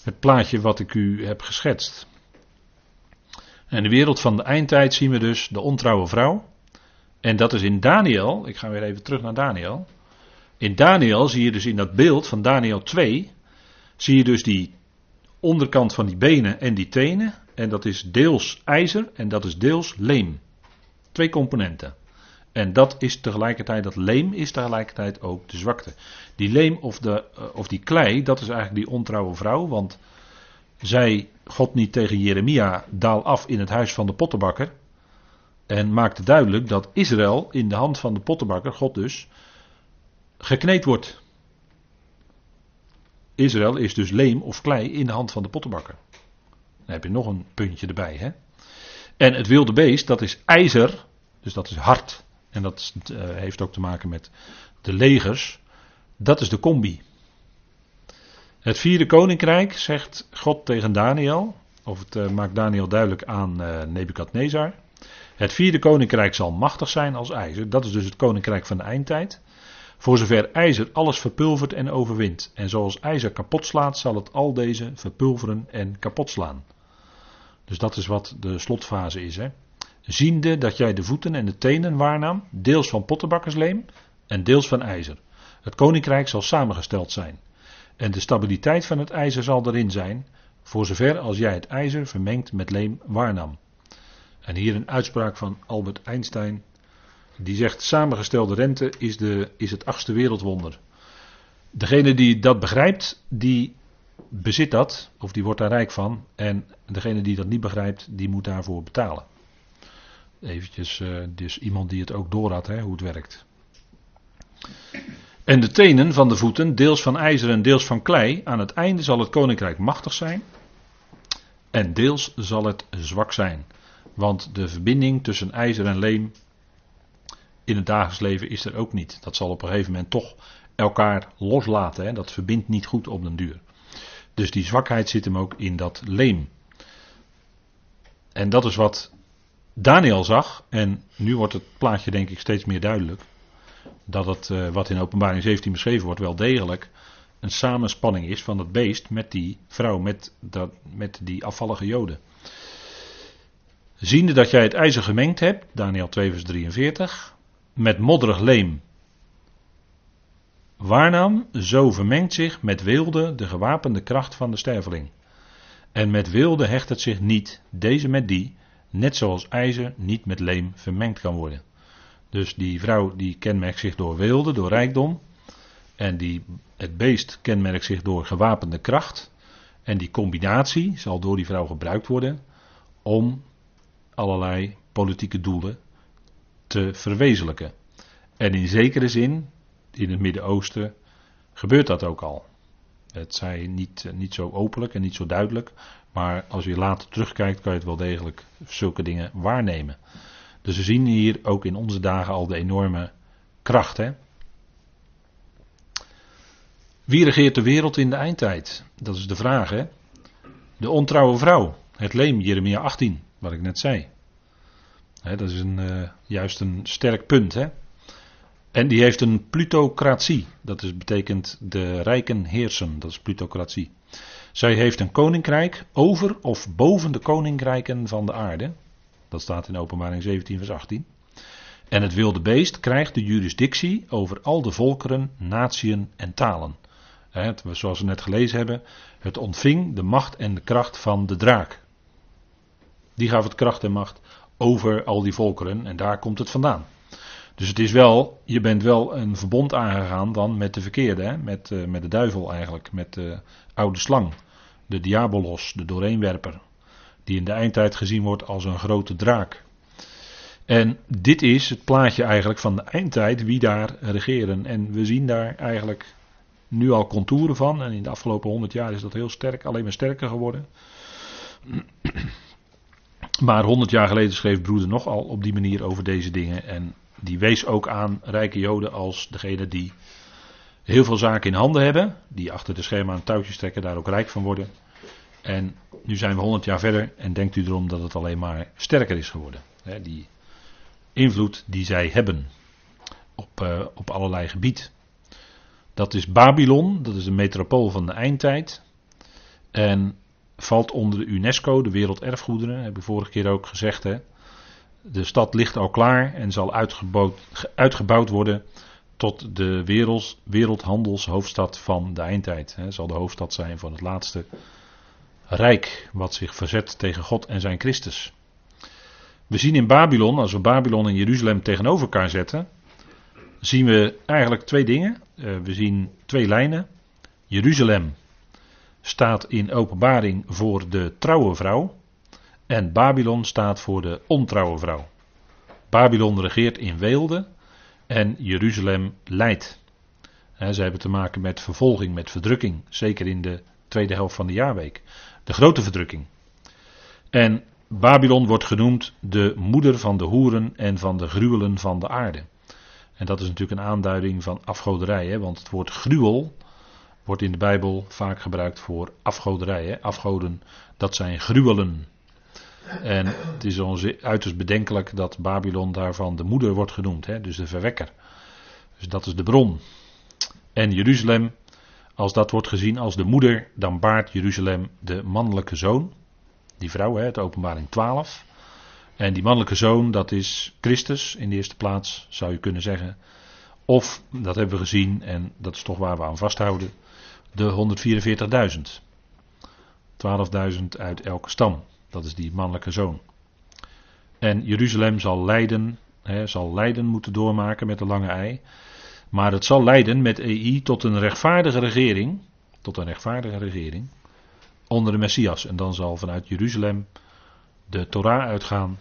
het plaatje wat ik u heb geschetst. En de wereld van de eindtijd zien we dus de ontrouwe vrouw. En dat is in Daniel, ik ga weer even terug naar Daniel. In Daniel zie je dus in dat beeld van Daniel 2, zie je dus die onderkant van die benen en die tenen. En dat is deels ijzer en dat is deels leem. Twee componenten. En dat is tegelijkertijd, dat leem is tegelijkertijd ook de zwakte. Die leem of, de, eh, of die klei, dat is eigenlijk die ontrouwe vrouw. Want zij, God niet tegen Jeremia, daal af in het huis van de pottenbakker. En maakte duidelijk dat Israël in de hand van de pottenbakker, God dus, gekneed wordt. Israël is dus leem of klei in de hand van de pottenbakker. Dan heb je nog een puntje erbij. Hè? En het wilde beest, dat is ijzer, dus dat is hard. En dat uh, heeft ook te maken met de legers. Dat is de combi. Het vierde koninkrijk, zegt God tegen Daniel, of het uh, maakt Daniel duidelijk aan uh, Nebukadnezar. Het vierde koninkrijk zal machtig zijn als ijzer. Dat is dus het koninkrijk van de eindtijd. Voor zover ijzer alles verpulvert en overwint. En zoals ijzer kapot slaat, zal het al deze verpulveren en kapot slaan. Dus dat is wat de slotfase is. Hè? Ziende dat jij de voeten en de tenen waarnam, deels van pottenbakkersleem en deels van ijzer. Het koninkrijk zal samengesteld zijn. En de stabiliteit van het ijzer zal erin zijn, voor zover als jij het ijzer vermengd met leem waarnam. En hier een uitspraak van Albert Einstein, die zegt: samengestelde rente is, de, is het achtste wereldwonder. Degene die dat begrijpt, die bezit dat, of die wordt daar rijk van. En degene die dat niet begrijpt, die moet daarvoor betalen. Eventjes, uh, dus iemand die het ook door had, hè, hoe het werkt. En de tenen van de voeten, deels van ijzer en deels van klei, aan het einde zal het koninkrijk machtig zijn. En deels zal het zwak zijn. Want de verbinding tussen ijzer en leem in het dagelijks leven is er ook niet. Dat zal op een gegeven moment toch elkaar loslaten. Hè? Dat verbindt niet goed op den duur. Dus die zwakheid zit hem ook in dat leem. En dat is wat Daniel zag. En nu wordt het plaatje denk ik steeds meer duidelijk. Dat het uh, wat in openbaring 17 beschreven wordt wel degelijk een samenspanning is van het beest met die vrouw, met, dat, met die afvallige joden. Ziende dat jij het ijzer gemengd hebt, Daniel 2 vers 43, met modderig leem waarnam, zo vermengt zich met wilde de gewapende kracht van de sterveling. En met wilde hecht het zich niet, deze met die, net zoals ijzer niet met leem vermengd kan worden. Dus die vrouw die kenmerkt zich door wilde, door rijkdom. En die, het beest kenmerkt zich door gewapende kracht. En die combinatie zal door die vrouw gebruikt worden om allerlei politieke doelen te verwezenlijken. En in zekere zin, in het Midden-Oosten, gebeurt dat ook al. Het zij niet, niet zo openlijk en niet zo duidelijk, maar als je later terugkijkt, kan je het wel degelijk zulke dingen waarnemen. Dus we zien hier ook in onze dagen al de enorme kracht. Wie regeert de wereld in de eindtijd? Dat is de vraag. Hè? De ontrouwe vrouw. Het leem, Jeremia 18, wat ik net zei. Dat is een, uh, juist een sterk punt. Hè? En die heeft een plutocratie. Dat is, betekent de rijken heersen. Dat is plutocratie. Zij heeft een koninkrijk over of boven de koninkrijken van de aarde. Dat staat in openbaring 17 vers 18. En het wilde beest krijgt de jurisdictie over al de volkeren, natieën en talen. Het, zoals we net gelezen hebben, het ontving de macht en de kracht van de draak. Die gaf het kracht en macht over al die volkeren en daar komt het vandaan. Dus het is wel, je bent wel een verbond aangegaan dan met de verkeerde, hè? Met, uh, met de duivel eigenlijk, met de oude slang, de diabolos, de doorheenwerper, die in de eindtijd gezien wordt als een grote draak. En dit is het plaatje eigenlijk van de eindtijd, wie daar regeren. En we zien daar eigenlijk nu al contouren van. En in de afgelopen honderd jaar is dat heel sterk, alleen maar sterker geworden. Maar honderd jaar geleden schreef broeder nogal op die manier over deze dingen. En die wees ook aan rijke joden als degene die heel veel zaken in handen hebben. Die achter de schermen aan touwtjes trekken, daar ook rijk van worden. En nu zijn we honderd jaar verder en denkt u erom dat het alleen maar sterker is geworden. die invloed die zij hebben op, uh, op allerlei gebied. Dat is Babylon, dat is de metropool van de eindtijd. En valt onder de UNESCO, de werelderfgoederen, heb ik vorige keer ook gezegd. Hè. De stad ligt al klaar en zal uitgebouwd, uitgebouwd worden tot de wereld, wereldhandelshoofdstad van de eindtijd. Hè. Zal de hoofdstad zijn van het laatste rijk wat zich verzet tegen God en zijn Christus. We zien in Babylon, als we Babylon en Jeruzalem tegenover elkaar zetten, zien we eigenlijk twee dingen. Uh, we zien twee lijnen. Jeruzalem staat in openbaring voor de trouwe vrouw. En Babylon staat voor de ontrouwe vrouw. Babylon regeert in weelde en Jeruzalem leidt. ze hebben te maken met vervolging, met verdrukking. Zeker in de tweede helft van de jaarweek. De grote verdrukking. En Babylon wordt genoemd de moeder van de hoeren en van de gruwelen van de aarde. En dat is natuurlijk een aanduiding van afgoderij. Hè? Want het woord gruwel wordt in de Bijbel vaak gebruikt voor afgoderij. Hè? Afgoden, dat zijn gruwelen. En het is ons uiterst bedenkelijk dat Babylon daarvan de moeder wordt genoemd. Hè? Dus de verwekker. Dus dat is de bron. En Jeruzalem, als dat wordt gezien als de moeder, dan baart Jeruzalem de mannelijke zoon. Die vrouw, het openbaring 12. En die mannelijke zoon, dat is Christus in de eerste plaats, zou je kunnen zeggen. Of, dat hebben we gezien, en dat is toch waar we aan vasthouden, de 144.000. 12.000 uit elke stam. Dat is die mannelijke zoon. En Jeruzalem zal lijden, zal lijden moeten doormaken met de lange ei. Maar het zal leiden met EI tot een rechtvaardige regering. Tot een rechtvaardige regering. Onder de Messias. En dan zal vanuit Jeruzalem de Torah uitgaan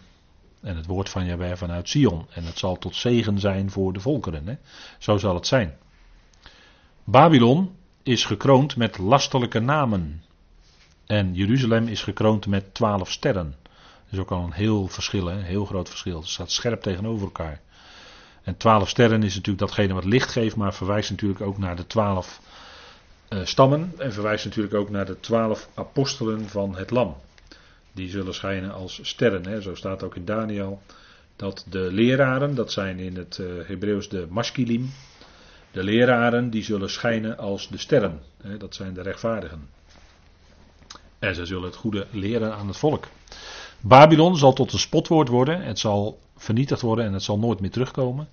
en het woord van Jahweh vanuit Sion. En het zal tot zegen zijn voor de volkeren. Zo zal het zijn. Babylon is gekroond met lastelijke namen. En Jeruzalem is gekroond met twaalf sterren. Dat is ook al een heel verschil, een heel groot verschil. Het staat scherp tegenover elkaar. En twaalf sterren is natuurlijk datgene wat licht geeft, maar verwijst natuurlijk ook naar de twaalf uh, stammen. En verwijst natuurlijk ook naar de twaalf apostelen van het Lam die zullen schijnen als sterren. Hè. Zo staat ook in Daniel dat de leraren, dat zijn in het uh, Hebreeuws de maskilim, de leraren die zullen schijnen als de sterren. Hè. Dat zijn de rechtvaardigen. En zij zullen het goede leren aan het volk. Babylon zal tot een spotwoord worden, het zal vernietigd worden en het zal nooit meer terugkomen.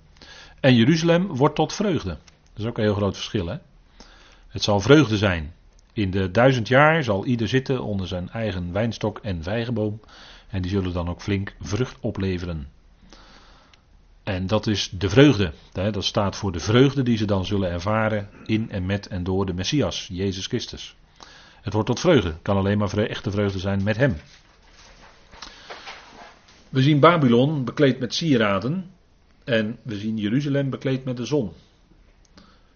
En Jeruzalem wordt tot vreugde. Dat is ook een heel groot verschil. Hè? Het zal vreugde zijn. In de duizend jaar zal ieder zitten onder zijn eigen wijnstok en vijgenboom. En die zullen dan ook flink vrucht opleveren. En dat is de vreugde. Dat staat voor de vreugde die ze dan zullen ervaren in en met en door de Messias, Jezus Christus. Het wordt tot vreugde. Het kan alleen maar echte vreugde zijn met Hem. We zien Babylon bekleed met sieraden. En we zien Jeruzalem bekleed met de zon.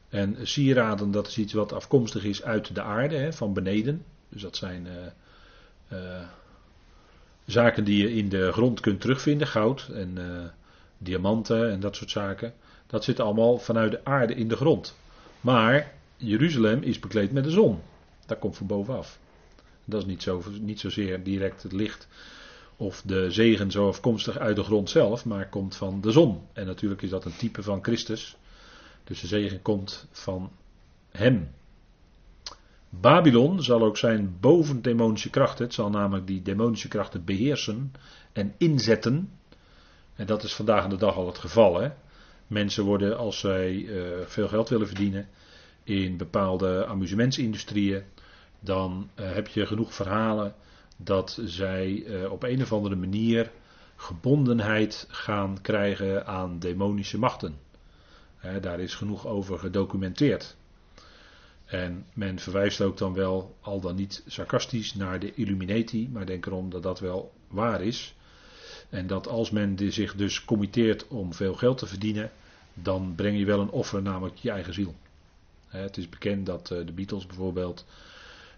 En sieraden, dat is iets wat afkomstig is uit de aarde, hè, van beneden. Dus dat zijn uh, uh, zaken die je in de grond kunt terugvinden, goud en uh, diamanten en dat soort zaken. Dat zit allemaal vanuit de aarde in de grond. Maar Jeruzalem is bekleed met de zon. Dat komt van bovenaf. Dat is niet, zo, niet zozeer direct het licht of de zegen zo afkomstig uit de grond zelf, maar komt van de zon. En natuurlijk is dat een type van Christus. Dus de zegen komt van hem. Babylon zal ook zijn boven demonische krachten. Het zal namelijk die demonische krachten beheersen en inzetten. En dat is vandaag de dag al het geval. Hè? Mensen worden, als zij uh, veel geld willen verdienen in bepaalde amusementsindustrieën, dan uh, heb je genoeg verhalen dat zij uh, op een of andere manier gebondenheid gaan krijgen aan demonische machten. daar is genoeg over gedocumenteerd. En men verwijst ook dan wel, al dan niet sarcastisch, naar de Illuminati, maar denk erom dat dat wel waar is. En dat als men zich dus committeert om veel geld te verdienen, dan breng je wel een offer, namelijk je eigen ziel. Het is bekend dat eh, de Beatles bijvoorbeeld,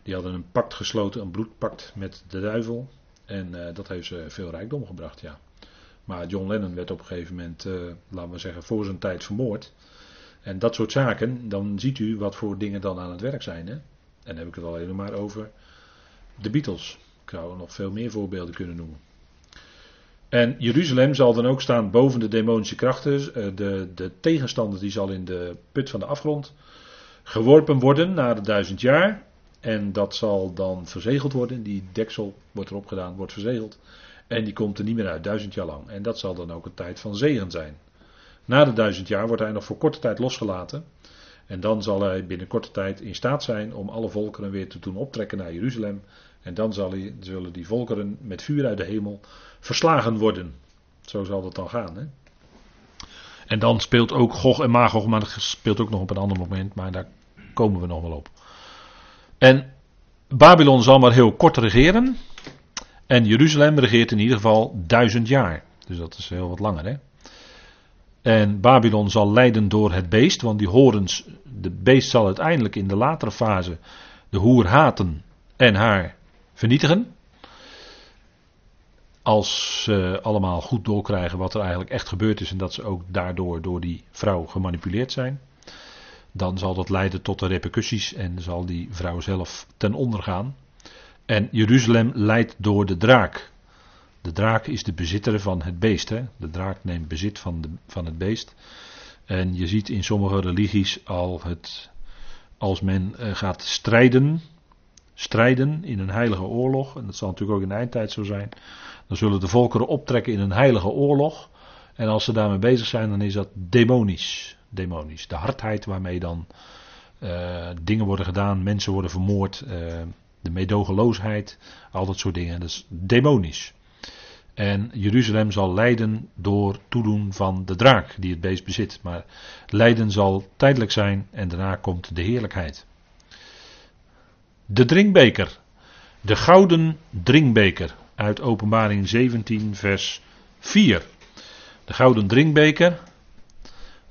die hadden een pact gesloten, een bloedpact met de duivel. En uh, dat heeft ze veel rijkdom gebracht, ja. Maar John Lennon werd op een gegeven moment, uh, laten we zeggen, voor zijn tijd vermoord. En dat soort zaken, dan ziet u wat voor dingen dan aan het werk zijn. Hè? En dan heb ik het al helemaal over de Beatles. Ik zou nog veel meer voorbeelden kunnen noemen. En Jeruzalem zal dan ook staan boven de demonische krachten. Eh, de, de tegenstander die zal in de put van de afgrond geworpen worden na de duizend jaar. En dat zal dan verzegeld worden. Die deksel wordt erop gedaan, wordt verzegeld. En die komt er niet meer uit, duizend jaar lang. En dat zal dan ook een tijd van zegen zijn. Na de duizend jaar wordt hij nog voor korte tijd losgelaten. En dan zal hij binnen korte tijd in staat zijn om alle volkeren weer te doen optrekken naar Jeruzalem. En dan zullen die volkeren met vuur uit de hemel verslagen worden. Zo zal dat dan gaan. Hè? En dan speelt ook Gog en Magog, maar dat speelt ook nog op een ander moment, maar daar komen we nog wel op. En Babylon zal maar heel kort regeren. En Jeruzalem regeert in ieder geval duizend jaar. Dus dat is heel wat langer. Hè? En Babylon zal lijden door het beest, want die horens, de beest zal uiteindelijk in de latere fase de hoer haten en haar vernietigen. Als ze allemaal goed doorkrijgen wat er eigenlijk echt gebeurd is en dat ze ook daardoor door die vrouw gemanipuleerd zijn. Dan zal dat leiden tot de repercussies en zal die vrouw zelf ten onder gaan. En Jeruzalem leidt door de draak. De draak is de bezitter van het beest. Hè? De draak neemt bezit van, de, van het beest. En je ziet in sommige religies al het. Als men eh, gaat strijden. Strijden in een heilige oorlog. En dat zal natuurlijk ook in de eindtijd zo zijn. Dan zullen de volkeren optrekken in een heilige oorlog. En als ze daarmee bezig zijn, dan is dat demonisch. Demonisch. De hardheid waarmee dan uh, dingen worden gedaan, mensen worden vermoord. Uh, de medogeloosheid, al dat soort dingen. Dat is demonisch. En Jeruzalem zal lijden door toedoen van de draak die het beest bezit. Maar lijden zal tijdelijk zijn en daarna komt de heerlijkheid. De drinkbeker. De gouden drinkbeker uit Openbaring 17, vers 4. De gouden drinkbeker,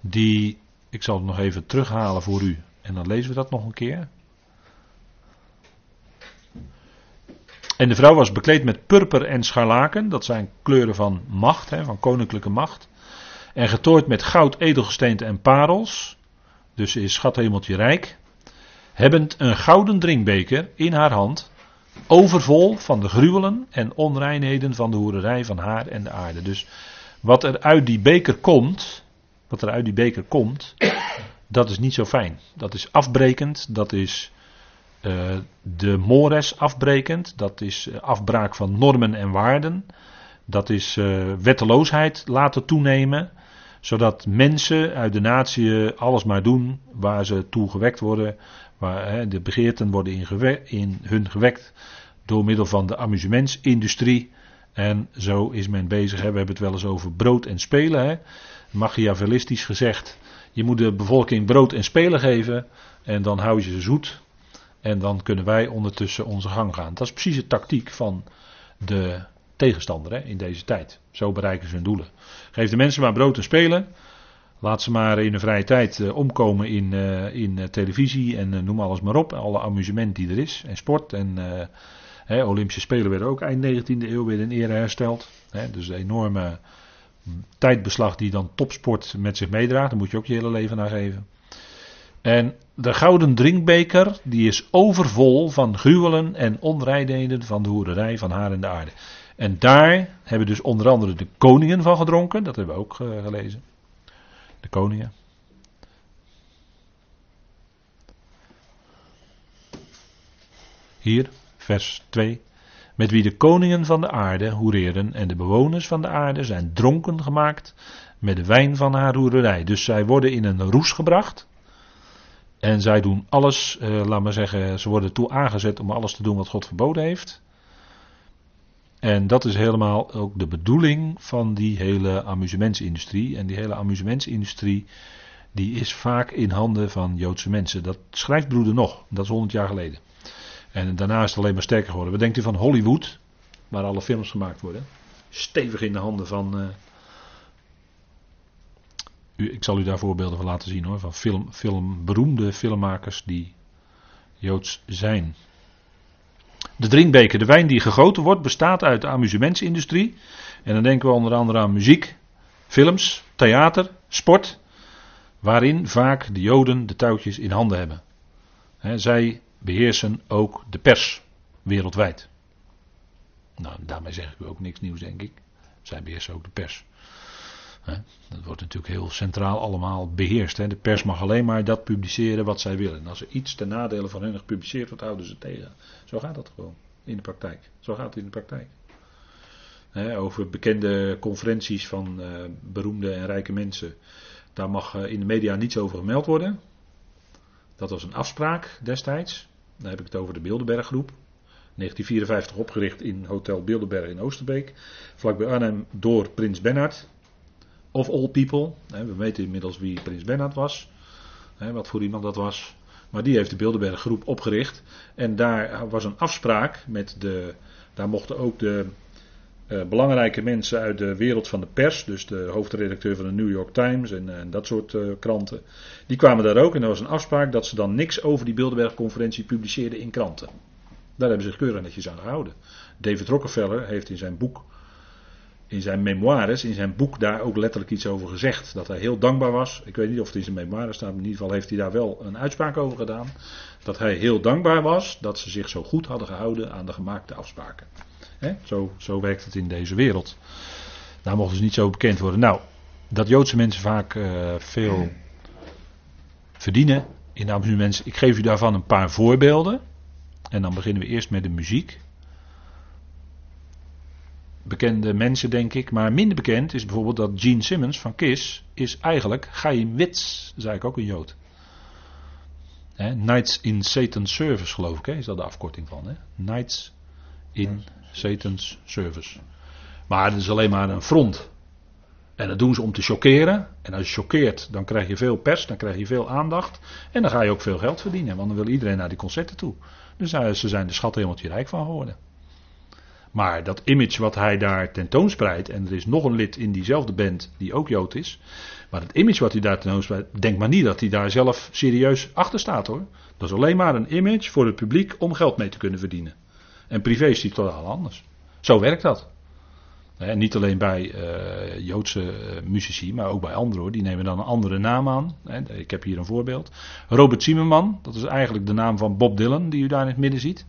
die, ik zal het nog even terughalen voor u en dan lezen we dat nog een keer. En de vrouw was bekleed met purper en scharlaken, dat zijn kleuren van macht, hè, van koninklijke macht. En getooid met goud, edelgesteente en parels, dus is schathemeltje rijk. Hebbend een gouden drinkbeker in haar hand, overvol van de gruwelen en onreinheden van de hoererij van haar en de aarde. Dus wat er uit die beker komt, wat er uit die beker komt, dat is niet zo fijn. Dat is afbrekend, dat is uh, de mores afbrekend, dat is eh, afbraak van normen en waarden, dat is uh, wetteloosheid laten toenemen, Zodat mensen uit de natie alles maar doen waar ze toe gewekt worden. Waar de begeerten worden in, in hun gewekt door middel van de amusementsindustrie. En zo is men bezig. Hè. We hebben het wel eens over brood en spelen. Hè. Machiavellistisch gezegd. Je moet de bevolking brood en spelen geven. En dan hou je ze zoet. En dan kunnen wij ondertussen onze gang gaan. Dat is precies de tactiek van de tegenstander hè, in deze tijd. Zo bereiken ze hun doelen. Geef de mensen maar brood en spelen. Laat ze maar in de vrije tijd uh, omkomen in, uh, in uh, televisie en noem alles maar op. Alle amusement die er is. En sport. En hè, Olympische Spelen werden ook eind 19e eeuw weer in ere hersteld. Hè, dus de enorme tijdbeslag die dan topsport met zich meedraagt. Daar moet je ook je hele leven naar geven. En de gouden drinkbeker, die is overvol van gruwelen en onreidheden van de hoerderij van haar en de aarde. En daar hebben dus onder andere de koningen van gedronken, dat hebben we ook gelezen. De koningen. Hier, vers 2. Met wie de koningen van de aarde hoereerden en de bewoners van de aarde zijn dronken gemaakt met de wijn van haar hoerderij. Dus zij worden in een roes gebracht. En zij doen alles, uh, laat maar zeggen, ze worden toe aangezet om alles te doen wat God verboden heeft. En dat is helemaal ook de bedoeling van die hele amusementsindustrie. En die hele amusementsindustrie, die is vaak in handen van Joodse mensen. Dat schrijft broeder nog, dat is 100 jaar geleden. En daarna is het alleen maar sterker geworden. Wat denkt u van Hollywood, waar alle films gemaakt worden? Stevig in de handen van, uh, ik zal u daar voorbeelden van laten zien hoor. Van film, film, beroemde filmmakers die Joods zijn. De drinkbeker, de wijn die gegoten wordt, bestaat uit de amusementsindustrie. En dan denken we onder andere aan muziek, films, theater, sport. Waarin vaak de Joden de touwtjes in handen hebben. zij beheersen ook de pers wereldwijd. Nou, daarmee zeg ik ook niks nieuws, denk ik. Zij beheersen ook de pers. Dat wordt natuurlijk heel centraal allemaal beheerst. De pers mag alleen maar dat publiceren wat zij willen. En als er iets ten nadele van hen gepubliceerd wordt, houden ze tegen. Zo gaat dat gewoon in de praktijk. Zo gaat het in de praktijk. over bekende conferenties van uh, beroemde en rijke mensen. Daar mag uh, in de media niets over gemeld worden. Dat was een afspraak destijds. Dan heb ik het over de Bilderberggroep. 1954 opgericht in Hotel Bilderberg in Oosterbeek. Vlakbij Arnhem door Prins Bernhard of all people. We weten inmiddels wie Prins Bernhard was. Wat voor iemand dat was. Maar die heeft de Bilderberg groep opgericht. En daar was een afspraak met de. Daar mochten ook de uh, belangrijke mensen uit de wereld van de pers. Dus de hoofdredacteur van de New York Times en, en dat soort uh, kranten. Die kwamen daar ook. En er was een afspraak dat ze dan niks over die Bilderberg-conferentie publiceerden in kranten. Daar hebben ze zich keurig netjes aan gehouden. David Rockefeller heeft in zijn boek in zijn memoires, in zijn boek, daar ook letterlijk iets over gezegd. Dat hij heel dankbaar was. Ik weet niet of het in zijn memoires staat, maar in ieder geval heeft hij daar wel een uitspraak over gedaan. Dat hij heel dankbaar was dat ze zich zo goed hadden gehouden aan de gemaakte afspraken. zo, zo werkt het in deze wereld. Daar mochten ze niet zo bekend worden. Nou, dat Joodse mensen vaak uh, veel verdienen in amusementen. Ik geef u daarvan een paar voorbeelden. En dan beginnen we eerst met de muziek bekende mensen, denk ik. Maar minder bekend is bijvoorbeeld dat Gene Simmons van Kiss is eigenlijk Chaim Witz, zei ik ook een Jood. He, Nights in Satan's Service, geloof ik, is dat de afkorting van. Hè? Nights in Satan's Service. Maar het is alleen maar een front. En dat doen ze om te chockeren. En als je choqueert, dan krijg je veel pers, dan krijg je veel aandacht. En dan ga je ook veel geld verdienen, want dan wil iedereen naar die concerten toe. Dus uh, ze zijn de schat helemaal rijk van geworden. Maar dat image wat hij daar tentoonspreidt, en er is nog een lid in diezelfde band die ook Jood is. Maar het image wat hij daar tentoonspreidt, denk maar niet dat hij daar zelf serieus achter staat hoor. Dat is alleen maar een image voor het publiek om geld mee te kunnen verdienen. En privé is hij totaal anders. Zo werkt dat. Niet alleen bij uh, Joodse uh, muzici, maar ook bij anderen hoor. Die nemen dan een andere naam aan. Ik heb hier een voorbeeld. Robert Zimmerman, dat is eigenlijk de naam van Bob Dylan, die u daar in het midden ziet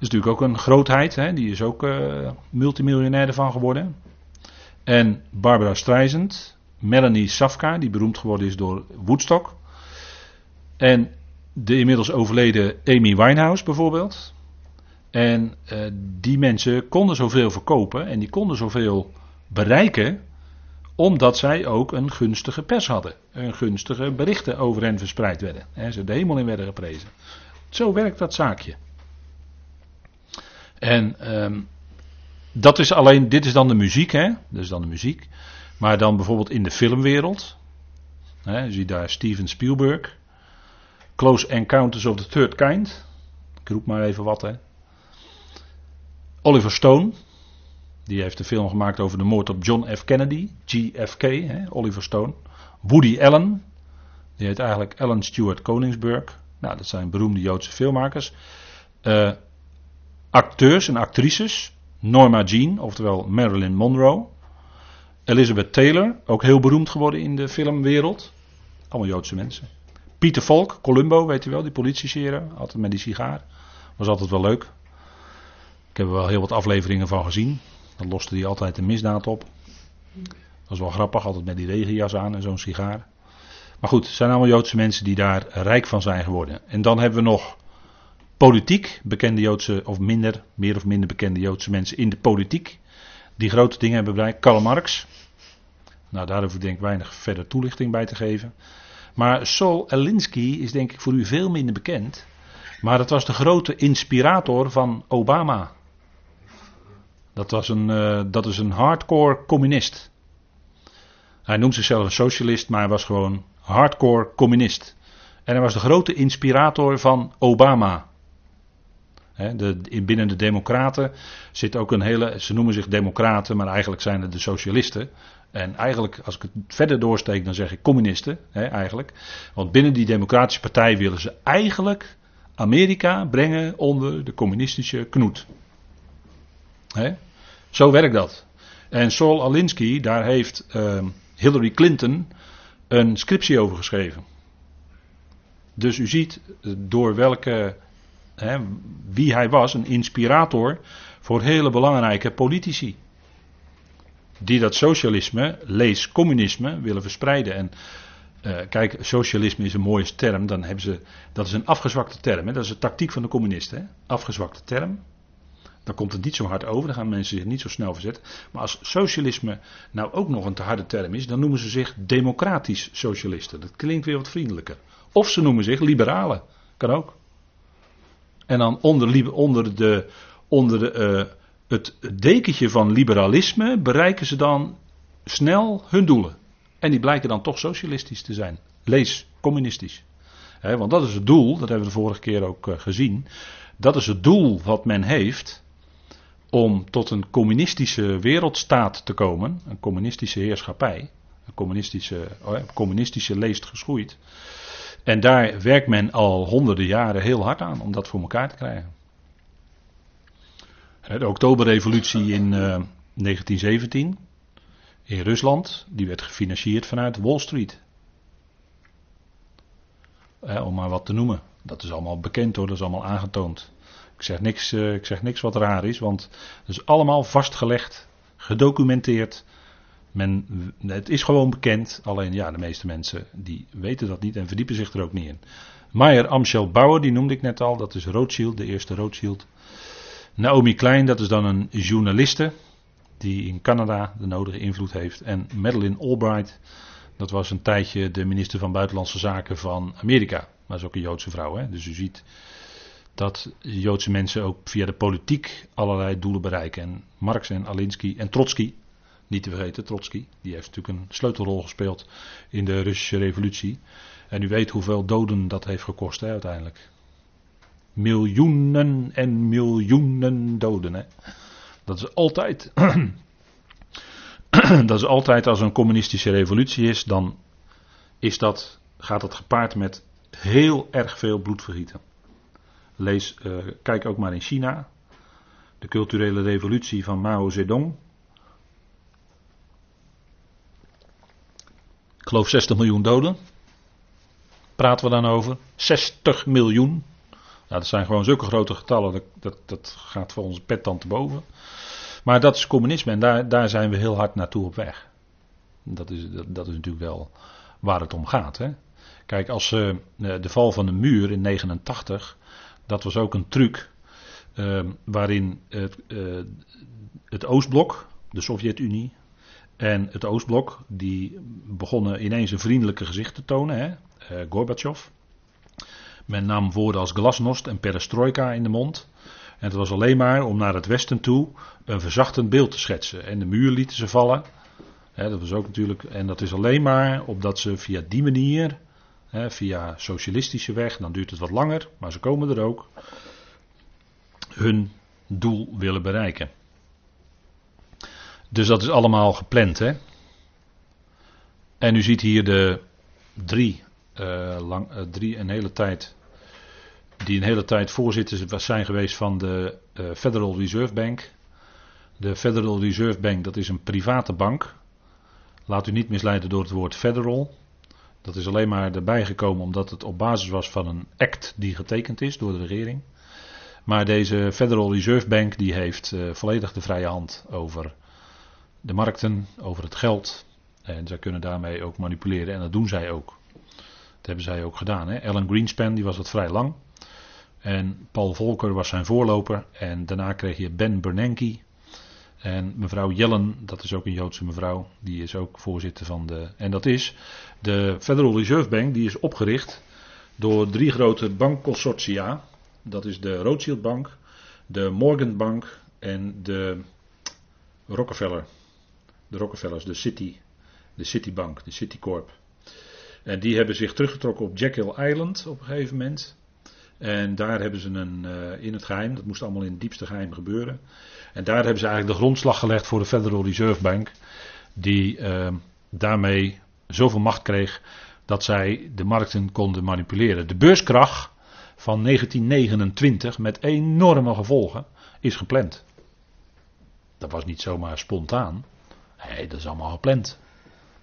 is natuurlijk ook een grootheid. Hè? Die is ook uh, multimiljonair ervan geworden. En Barbara Streisand. Melanie Safka, die beroemd geworden is door Woodstock. En de inmiddels overleden Amy Winehouse bijvoorbeeld. En uh, die mensen konden zoveel verkopen en die konden zoveel bereiken Omdat zij ook een gunstige pers hadden. Een gunstige berichten over hen verspreid werden. En ze de hemel in werden geprezen. Zo werkt dat zaakje. En um, dat is alleen, dit is dan de muziek, hè? Dat is dan de muziek. Maar dan bijvoorbeeld in de filmwereld. Hè, je ziet daar Steven Spielberg. Close Encounters of the Third Kind. Ik roep maar even wat, hè. Oliver Stone. Die heeft een film gemaakt over de moord op John F. Kennedy. GFK, hè, Oliver Stone. Woody Allen. Die heet eigenlijk Alan Stewart Koningsburg. Nou, dat zijn beroemde Joodse filmmakers. Uh, acteurs en actrices. Norma Jean, oftewel Marilyn Monroe. Elizabeth Taylor, ook heel beroemd geworden in de filmwereld. Allemaal Joodse mensen. Pieter Falk, Columbo, weet u wel, die politieserie. Altijd met die sigaar. Was altijd wel leuk. Ik heb er wel heel wat afleveringen van gezien. Dan loste hij altijd een misdaad op. Dat was wel grappig, altijd met die regenjas aan en zo'n sigaar. Maar goed, het zijn allemaal Joodse mensen die daar rijk van zijn geworden. En dan hebben we nog politiek, bekende Joodse, of minder, meer of minder bekende Joodse mensen in de politiek. Die grote dingen hebben bereikt. Karl Marx. Nou, daar hoef ik denk ik weinig verder toelichting bij te geven. Maar Sol Alinsky is denk ik voor u veel minder bekend. Maar dat was de grote inspirator van Obama. Dat, was een, uh, dat is een hardcore communist. Hij noemt zichzelf een socialist, maar hij was gewoon hardcore communist. En hij was de grote inspirator van Obama. De, binnen de Democraten zit ook een hele. Ze noemen zich Democraten, maar eigenlijk zijn het de Socialisten. En eigenlijk, als ik het verder doorsteek, dan zeg ik communisten. eigenlijk. Want binnen die Democratische Partij willen ze eigenlijk Amerika brengen onder de communistische knoet. Zo werkt dat. En Saul Alinsky, daar heeft uh, Hillary Clinton een scriptie over geschreven. Dus u ziet door welke, hè, wie hij was, een inspirator voor hele belangrijke politici. Die dat socialisme, lees communisme, willen verspreiden. En uh, kijk, socialisme is een mooie term, dan hebben ze, dat is een afgezwakte term. Hè? Dat is de tactiek van de communisten. Hè? Afgezwakte term. Dan komt het niet zo hard over, dan gaan mensen zich niet zo snel verzetten. Maar als socialisme nou ook nog een te harde term is, dan noemen ze zich democratisch socialisten. Dat klinkt weer wat vriendelijker. Of ze noemen zich liberalen. Kan ook. En dan onder, onder, de, onder de, uh, het dekentje van liberalisme bereiken ze dan snel hun doelen. En die blijken dan toch socialistisch te zijn. Lees, communistisch. want dat is het doel, dat hebben we de vorige keer ook uh, gezien. Dat is het doel wat men heeft om tot een communistische wereldstaat te komen, een communistische heerschappij, een communistische, oh communistische leest geschoeid. En daar werkt men al honderden jaren heel hard aan om dat voor elkaar te krijgen. De Oktoberrevolutie in uh, eh, 1917 in Rusland, die werd gefinancierd vanuit Wall Street. om maar wat te noemen. Dat is allemaal bekend hoor, dat is allemaal aangetoond. Ik zeg niks, uh, ik zeg niks wat raar is, want het is allemaal vastgelegd, gedocumenteerd. Men, het is gewoon bekend, alleen ja, de meeste mensen die weten dat niet en verdiepen zich er ook niet in. Meyer Amschel Bauer, die noemde ik net al, dat is Rothschild, de eerste Rothschild. Naomi Klein, dat is dan een journaliste die in Canada de nodige invloed heeft. En Madeleine Albright, dat was een tijdje de minister van Buitenlandse Zaken van Amerika. Maar is ook een Joodse vrouw, hè? dus u ziet dat Joodse mensen ook via de politiek allerlei doelen bereiken. En Marx en Alinsky en Trotsky, niet te vergeten, Trotsky, die heeft natuurlijk een sleutelrol gespeeld in de Russische revolutie. En u weet hoeveel doden dat heeft gekost hè, uiteindelijk. Miljoenen en miljoenen doden. Hè. Dat is altijd. *clears throat* dat is altijd als een communistische revolutie is, dan is dat, gaat dat gepaard met heel erg veel bloedvergieten. Lees, uh, kijk ook maar in China. De culturele revolutie van Mao Zedong. Ik geloof 60 miljoen doden. Praten we dan over? 60 miljoen. Nou, dat zijn gewoon zulke grote getallen. Dat, dat, dat gaat voor onze pet dan te boven. Maar dat is communisme en daar, daar zijn we heel hard naartoe op weg. Dat is, dat, is natuurlijk wel waar het om gaat. Hè? Kijk, als uh, de val van de muur in 89 dat was ook een truc uh, waarin het, uh, het Oostblok, de Sovjet-Unie, en het Oostblok, die begonnen ineens een vriendelijke gezicht te tonen, hè? Uh, Gorbachev. Men nam woorden als glasnost en perestroika in de mond. En het was alleen maar om naar het westen toe een verzachtend beeld te schetsen. En de muur lieten ze vallen. dat was ook natuurlijk, en dat is alleen maar omdat ze via die manier, via socialistische weg, dan duurt het wat langer, maar ze komen er ook, hun doel willen bereiken. Dus dat is allemaal gepland. Hè? En u ziet hier de drie, uh, lang, uh, drie een hele tijd die een hele tijd voorzitters zijn geweest van de uh, Federal Reserve Bank. De Federal Reserve Bank, dat is een private bank. Laat u niet misleiden door het woord federal. Dat is alleen maar erbij gekomen omdat het op basis was van een act die getekend is door de regering. Maar deze Federal Reserve Bank die heeft volledig de vrije hand over de markten, over het geld. En zij kunnen daarmee ook manipuleren en dat doen zij ook. Dat hebben zij ook gedaan. Hè? Alan Greenspan die was het vrij lang. En Paul Volcker was zijn voorloper. En daarna kreeg je Ben Bernanke. En mevrouw Yellen, dat is ook een Joodse mevrouw, die is ook voorzitter van de. En dat is de Federal Reserve Bank, die is opgericht door drie grote bankconsortia. Dat is de Rothschild Bank, de Morgan Bank en de Rockefeller. De Rockefellers, de City, de Citibank, de Citicorp. En die hebben zich teruggetrokken op Jekyll Island op een gegeven moment. En daar hebben ze een, uh, in het geheim, dat moest allemaal in het diepste geheim gebeuren. En daar hebben ze eigenlijk de grondslag gelegd voor de Federal Reserve Bank. Die uh, daarmee zoveel macht kreeg dat zij de markten konden manipuleren. De beurskracht van 1929 met enorme gevolgen is gepland. Dat was niet zomaar spontaan. Nee, dat is allemaal gepland.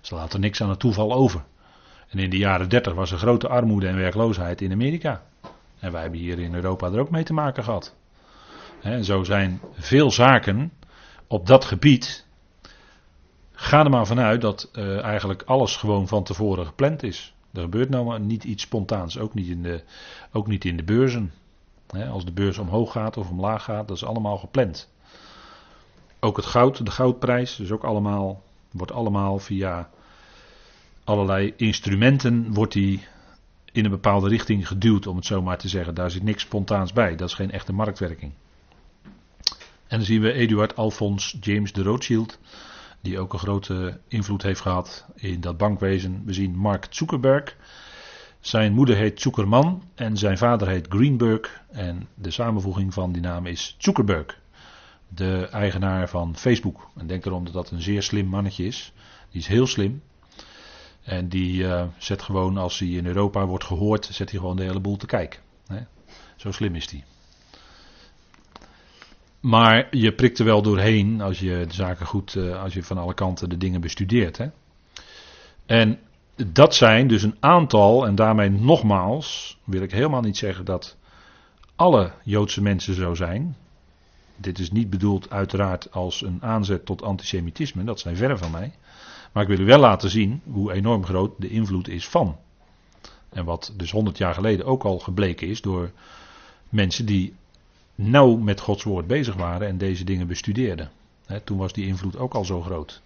Ze laten niks aan het toeval over. En in de jaren 30 was er grote armoede en werkloosheid in Amerika. En wij hebben hier in Europa er ook mee te maken gehad. En zo zijn veel zaken op dat gebied. Ga er maar vanuit dat uh, eigenlijk alles gewoon van tevoren gepland is. Er gebeurt nou maar niet iets spontaans, ook niet in de, ook niet in de beurzen. als de beurs omhoog gaat of omlaag gaat, dat is allemaal gepland. Ook het goud, de goudprijs, dus ook allemaal, wordt allemaal via allerlei instrumenten wordt die in een bepaalde richting geduwd, om het zo maar te zeggen. Daar zit niks spontaans bij. Dat is geen echte marktwerking. En dan zien we Eduard Alphonse James de Rothschild, die ook een grote invloed heeft gehad in dat bankwezen. We zien Mark Zuckerberg. Zijn moeder heet Zuckerman en zijn vader heet Greenberg. En de samenvoeging van die naam is Zuckerberg, de eigenaar van Facebook. En denk erom dat dat een zeer slim mannetje is. Die is heel slim. En die uh, zet gewoon, als hij in Europa wordt gehoord, zet hij gewoon de hele boel te kijken. Hè? Zo slim is hij. Maar je prikt er wel doorheen als je de zaken goed, uh, als je van alle kanten de dingen bestudeert. Hè? En dat zijn dus een aantal, en daarmee nogmaals wil ik helemaal niet zeggen dat alle Joodse mensen zo zijn. Dit is niet bedoeld uiteraard als een aanzet tot antisemitisme, dat zijn verre van mij. Maar ik wil u wel laten zien hoe enorm groot de invloed is van. En wat dus 100 jaar geleden ook al gebleken is door mensen die nauw met Gods woord bezig waren en deze dingen bestudeerden. toen was die invloed ook al zo groot.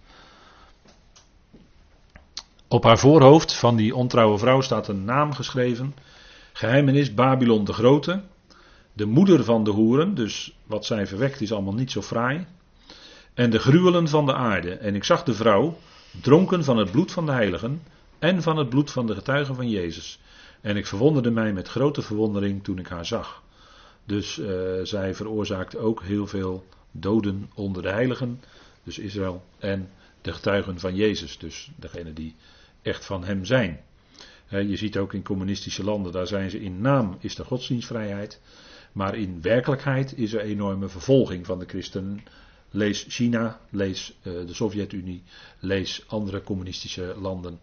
Op haar voorhoofd van die ontrouwe vrouw staat een naam geschreven. Geheimenis Babylon de Grote. De moeder van de hoeren, dus wat zij verwekt is allemaal niet zo fraai. En de gruwelen van de aarde. En ik zag de vrouw, dronken van het bloed van de heiligen en van het bloed van de getuigen van Jezus. En ik verwonderde mij met grote verwondering toen ik haar zag. Dus uh, zij veroorzaakt ook heel veel doden onder de heiligen, dus Israël, en de getuigen van Jezus, dus degene die echt van hem zijn. je ziet ook in communistische landen, daar zijn ze in naam is de godsdienstvrijheid, maar in werkelijkheid is er enorme vervolging van de christenen Lees China, lees uh, de Sovjet-Unie, lees andere communistische landen.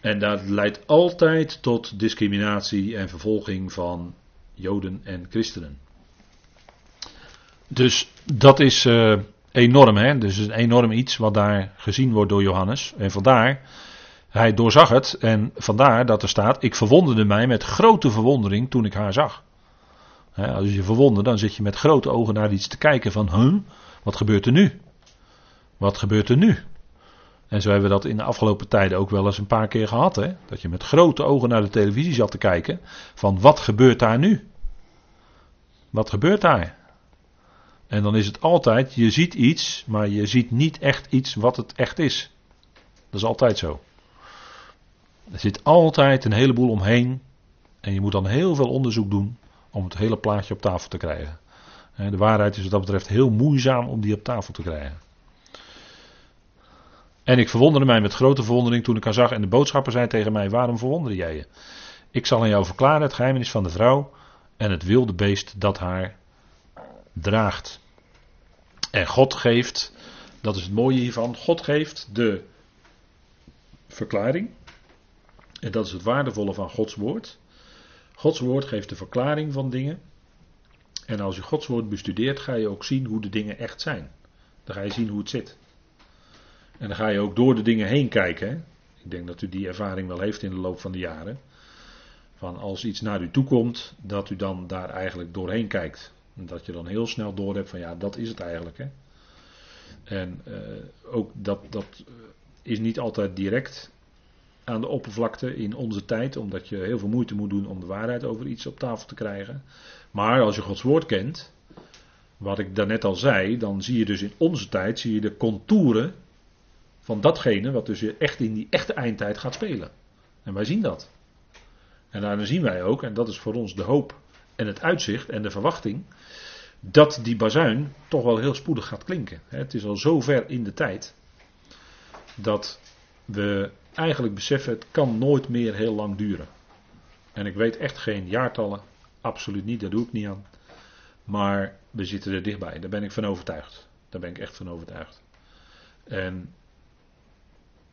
En dat leidt altijd tot discriminatie en vervolging van Joden en christenen. Dus dat is uh, enorm, hè? Dus een enorm iets wat daar gezien wordt door Johannes. En vandaar, hij doorzag het en vandaar dat er staat: Ik verwonderde mij met grote verwondering toen ik haar zag als je verwondert, dan zit je met grote ogen naar iets te kijken van, huh, wat gebeurt er nu? Wat gebeurt er nu? En zo hebben we dat in de afgelopen tijden ook wel eens een paar keer gehad. Hè? Dat je met grote ogen naar de televisie zat te kijken. Van wat gebeurt daar nu? Wat gebeurt daar? En dan is het altijd, je ziet iets, maar je ziet niet echt iets wat het echt is. Dat is altijd zo. Er zit altijd een heleboel omheen. En je moet dan heel veel onderzoek doen om het hele plaatje op tafel te krijgen. De waarheid is wat dat betreft heel moeizaam om die op tafel te krijgen. En ik verwonderde mij met grote verwondering toen ik haar zag en de boodschapper zei tegen mij, waarom verwonder jij je? Ik zal aan jou verklaren het geheimenis van de vrouw en het wilde beest dat haar draagt. En God geeft, dat is het mooie hiervan, God geeft de verklaring. En dat is het waardevolle van Gods woord. Gods woord geeft de verklaring van dingen. En als je Gods woord bestudeert, ga je ook zien hoe de dingen echt zijn. Dan ga je zien hoe het zit. En dan ga je ook door de dingen heen kijken. Ik denk dat u die ervaring wel heeft in de loop van de jaren. Van als iets naar u toe komt, dat u dan daar eigenlijk doorheen kijkt. En dat je dan heel snel door hebt van ja, dat is het eigenlijk. Hè? En uh, ook dat, dat is niet altijd direct aan de oppervlakte in onze tijd, omdat je heel veel moeite moet doen om de waarheid over iets op tafel te krijgen. Maar als je Gods woord kent, wat ik daarnet al zei, dan zie je dus in onze tijd zie je de contouren van datgene wat dus echt in die echte eindtijd gaat spelen. En wij zien dat. En daarin zien wij ook, en dat is voor ons de hoop en het uitzicht en de verwachting, dat die bazuin toch wel heel spoedig gaat klinken. Het is al zo ver in de tijd dat we eigenlijk beseffen, het kan nooit meer heel lang duren. En ik weet echt geen jaartallen, absoluut niet, daar doe ik niet aan. Maar we zitten er dichtbij, daar ben ik van overtuigd. Daar ben ik echt van overtuigd. En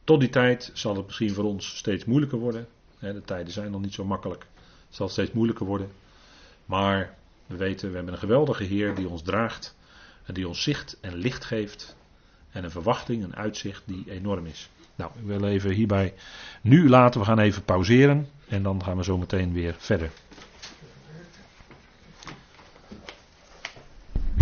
tot die tijd zal het misschien voor ons steeds moeilijker worden. De tijden zijn nog niet zo makkelijk. Het zal steeds moeilijker worden. Maar we weten, we hebben een geweldige Heer die ons draagt. En die ons zicht en licht geeft. En een verwachting, een uitzicht die enorm is. Nou, ik wil even hierbij nu laten. We gaan even pauzeren. En dan gaan we zo meteen weer verder.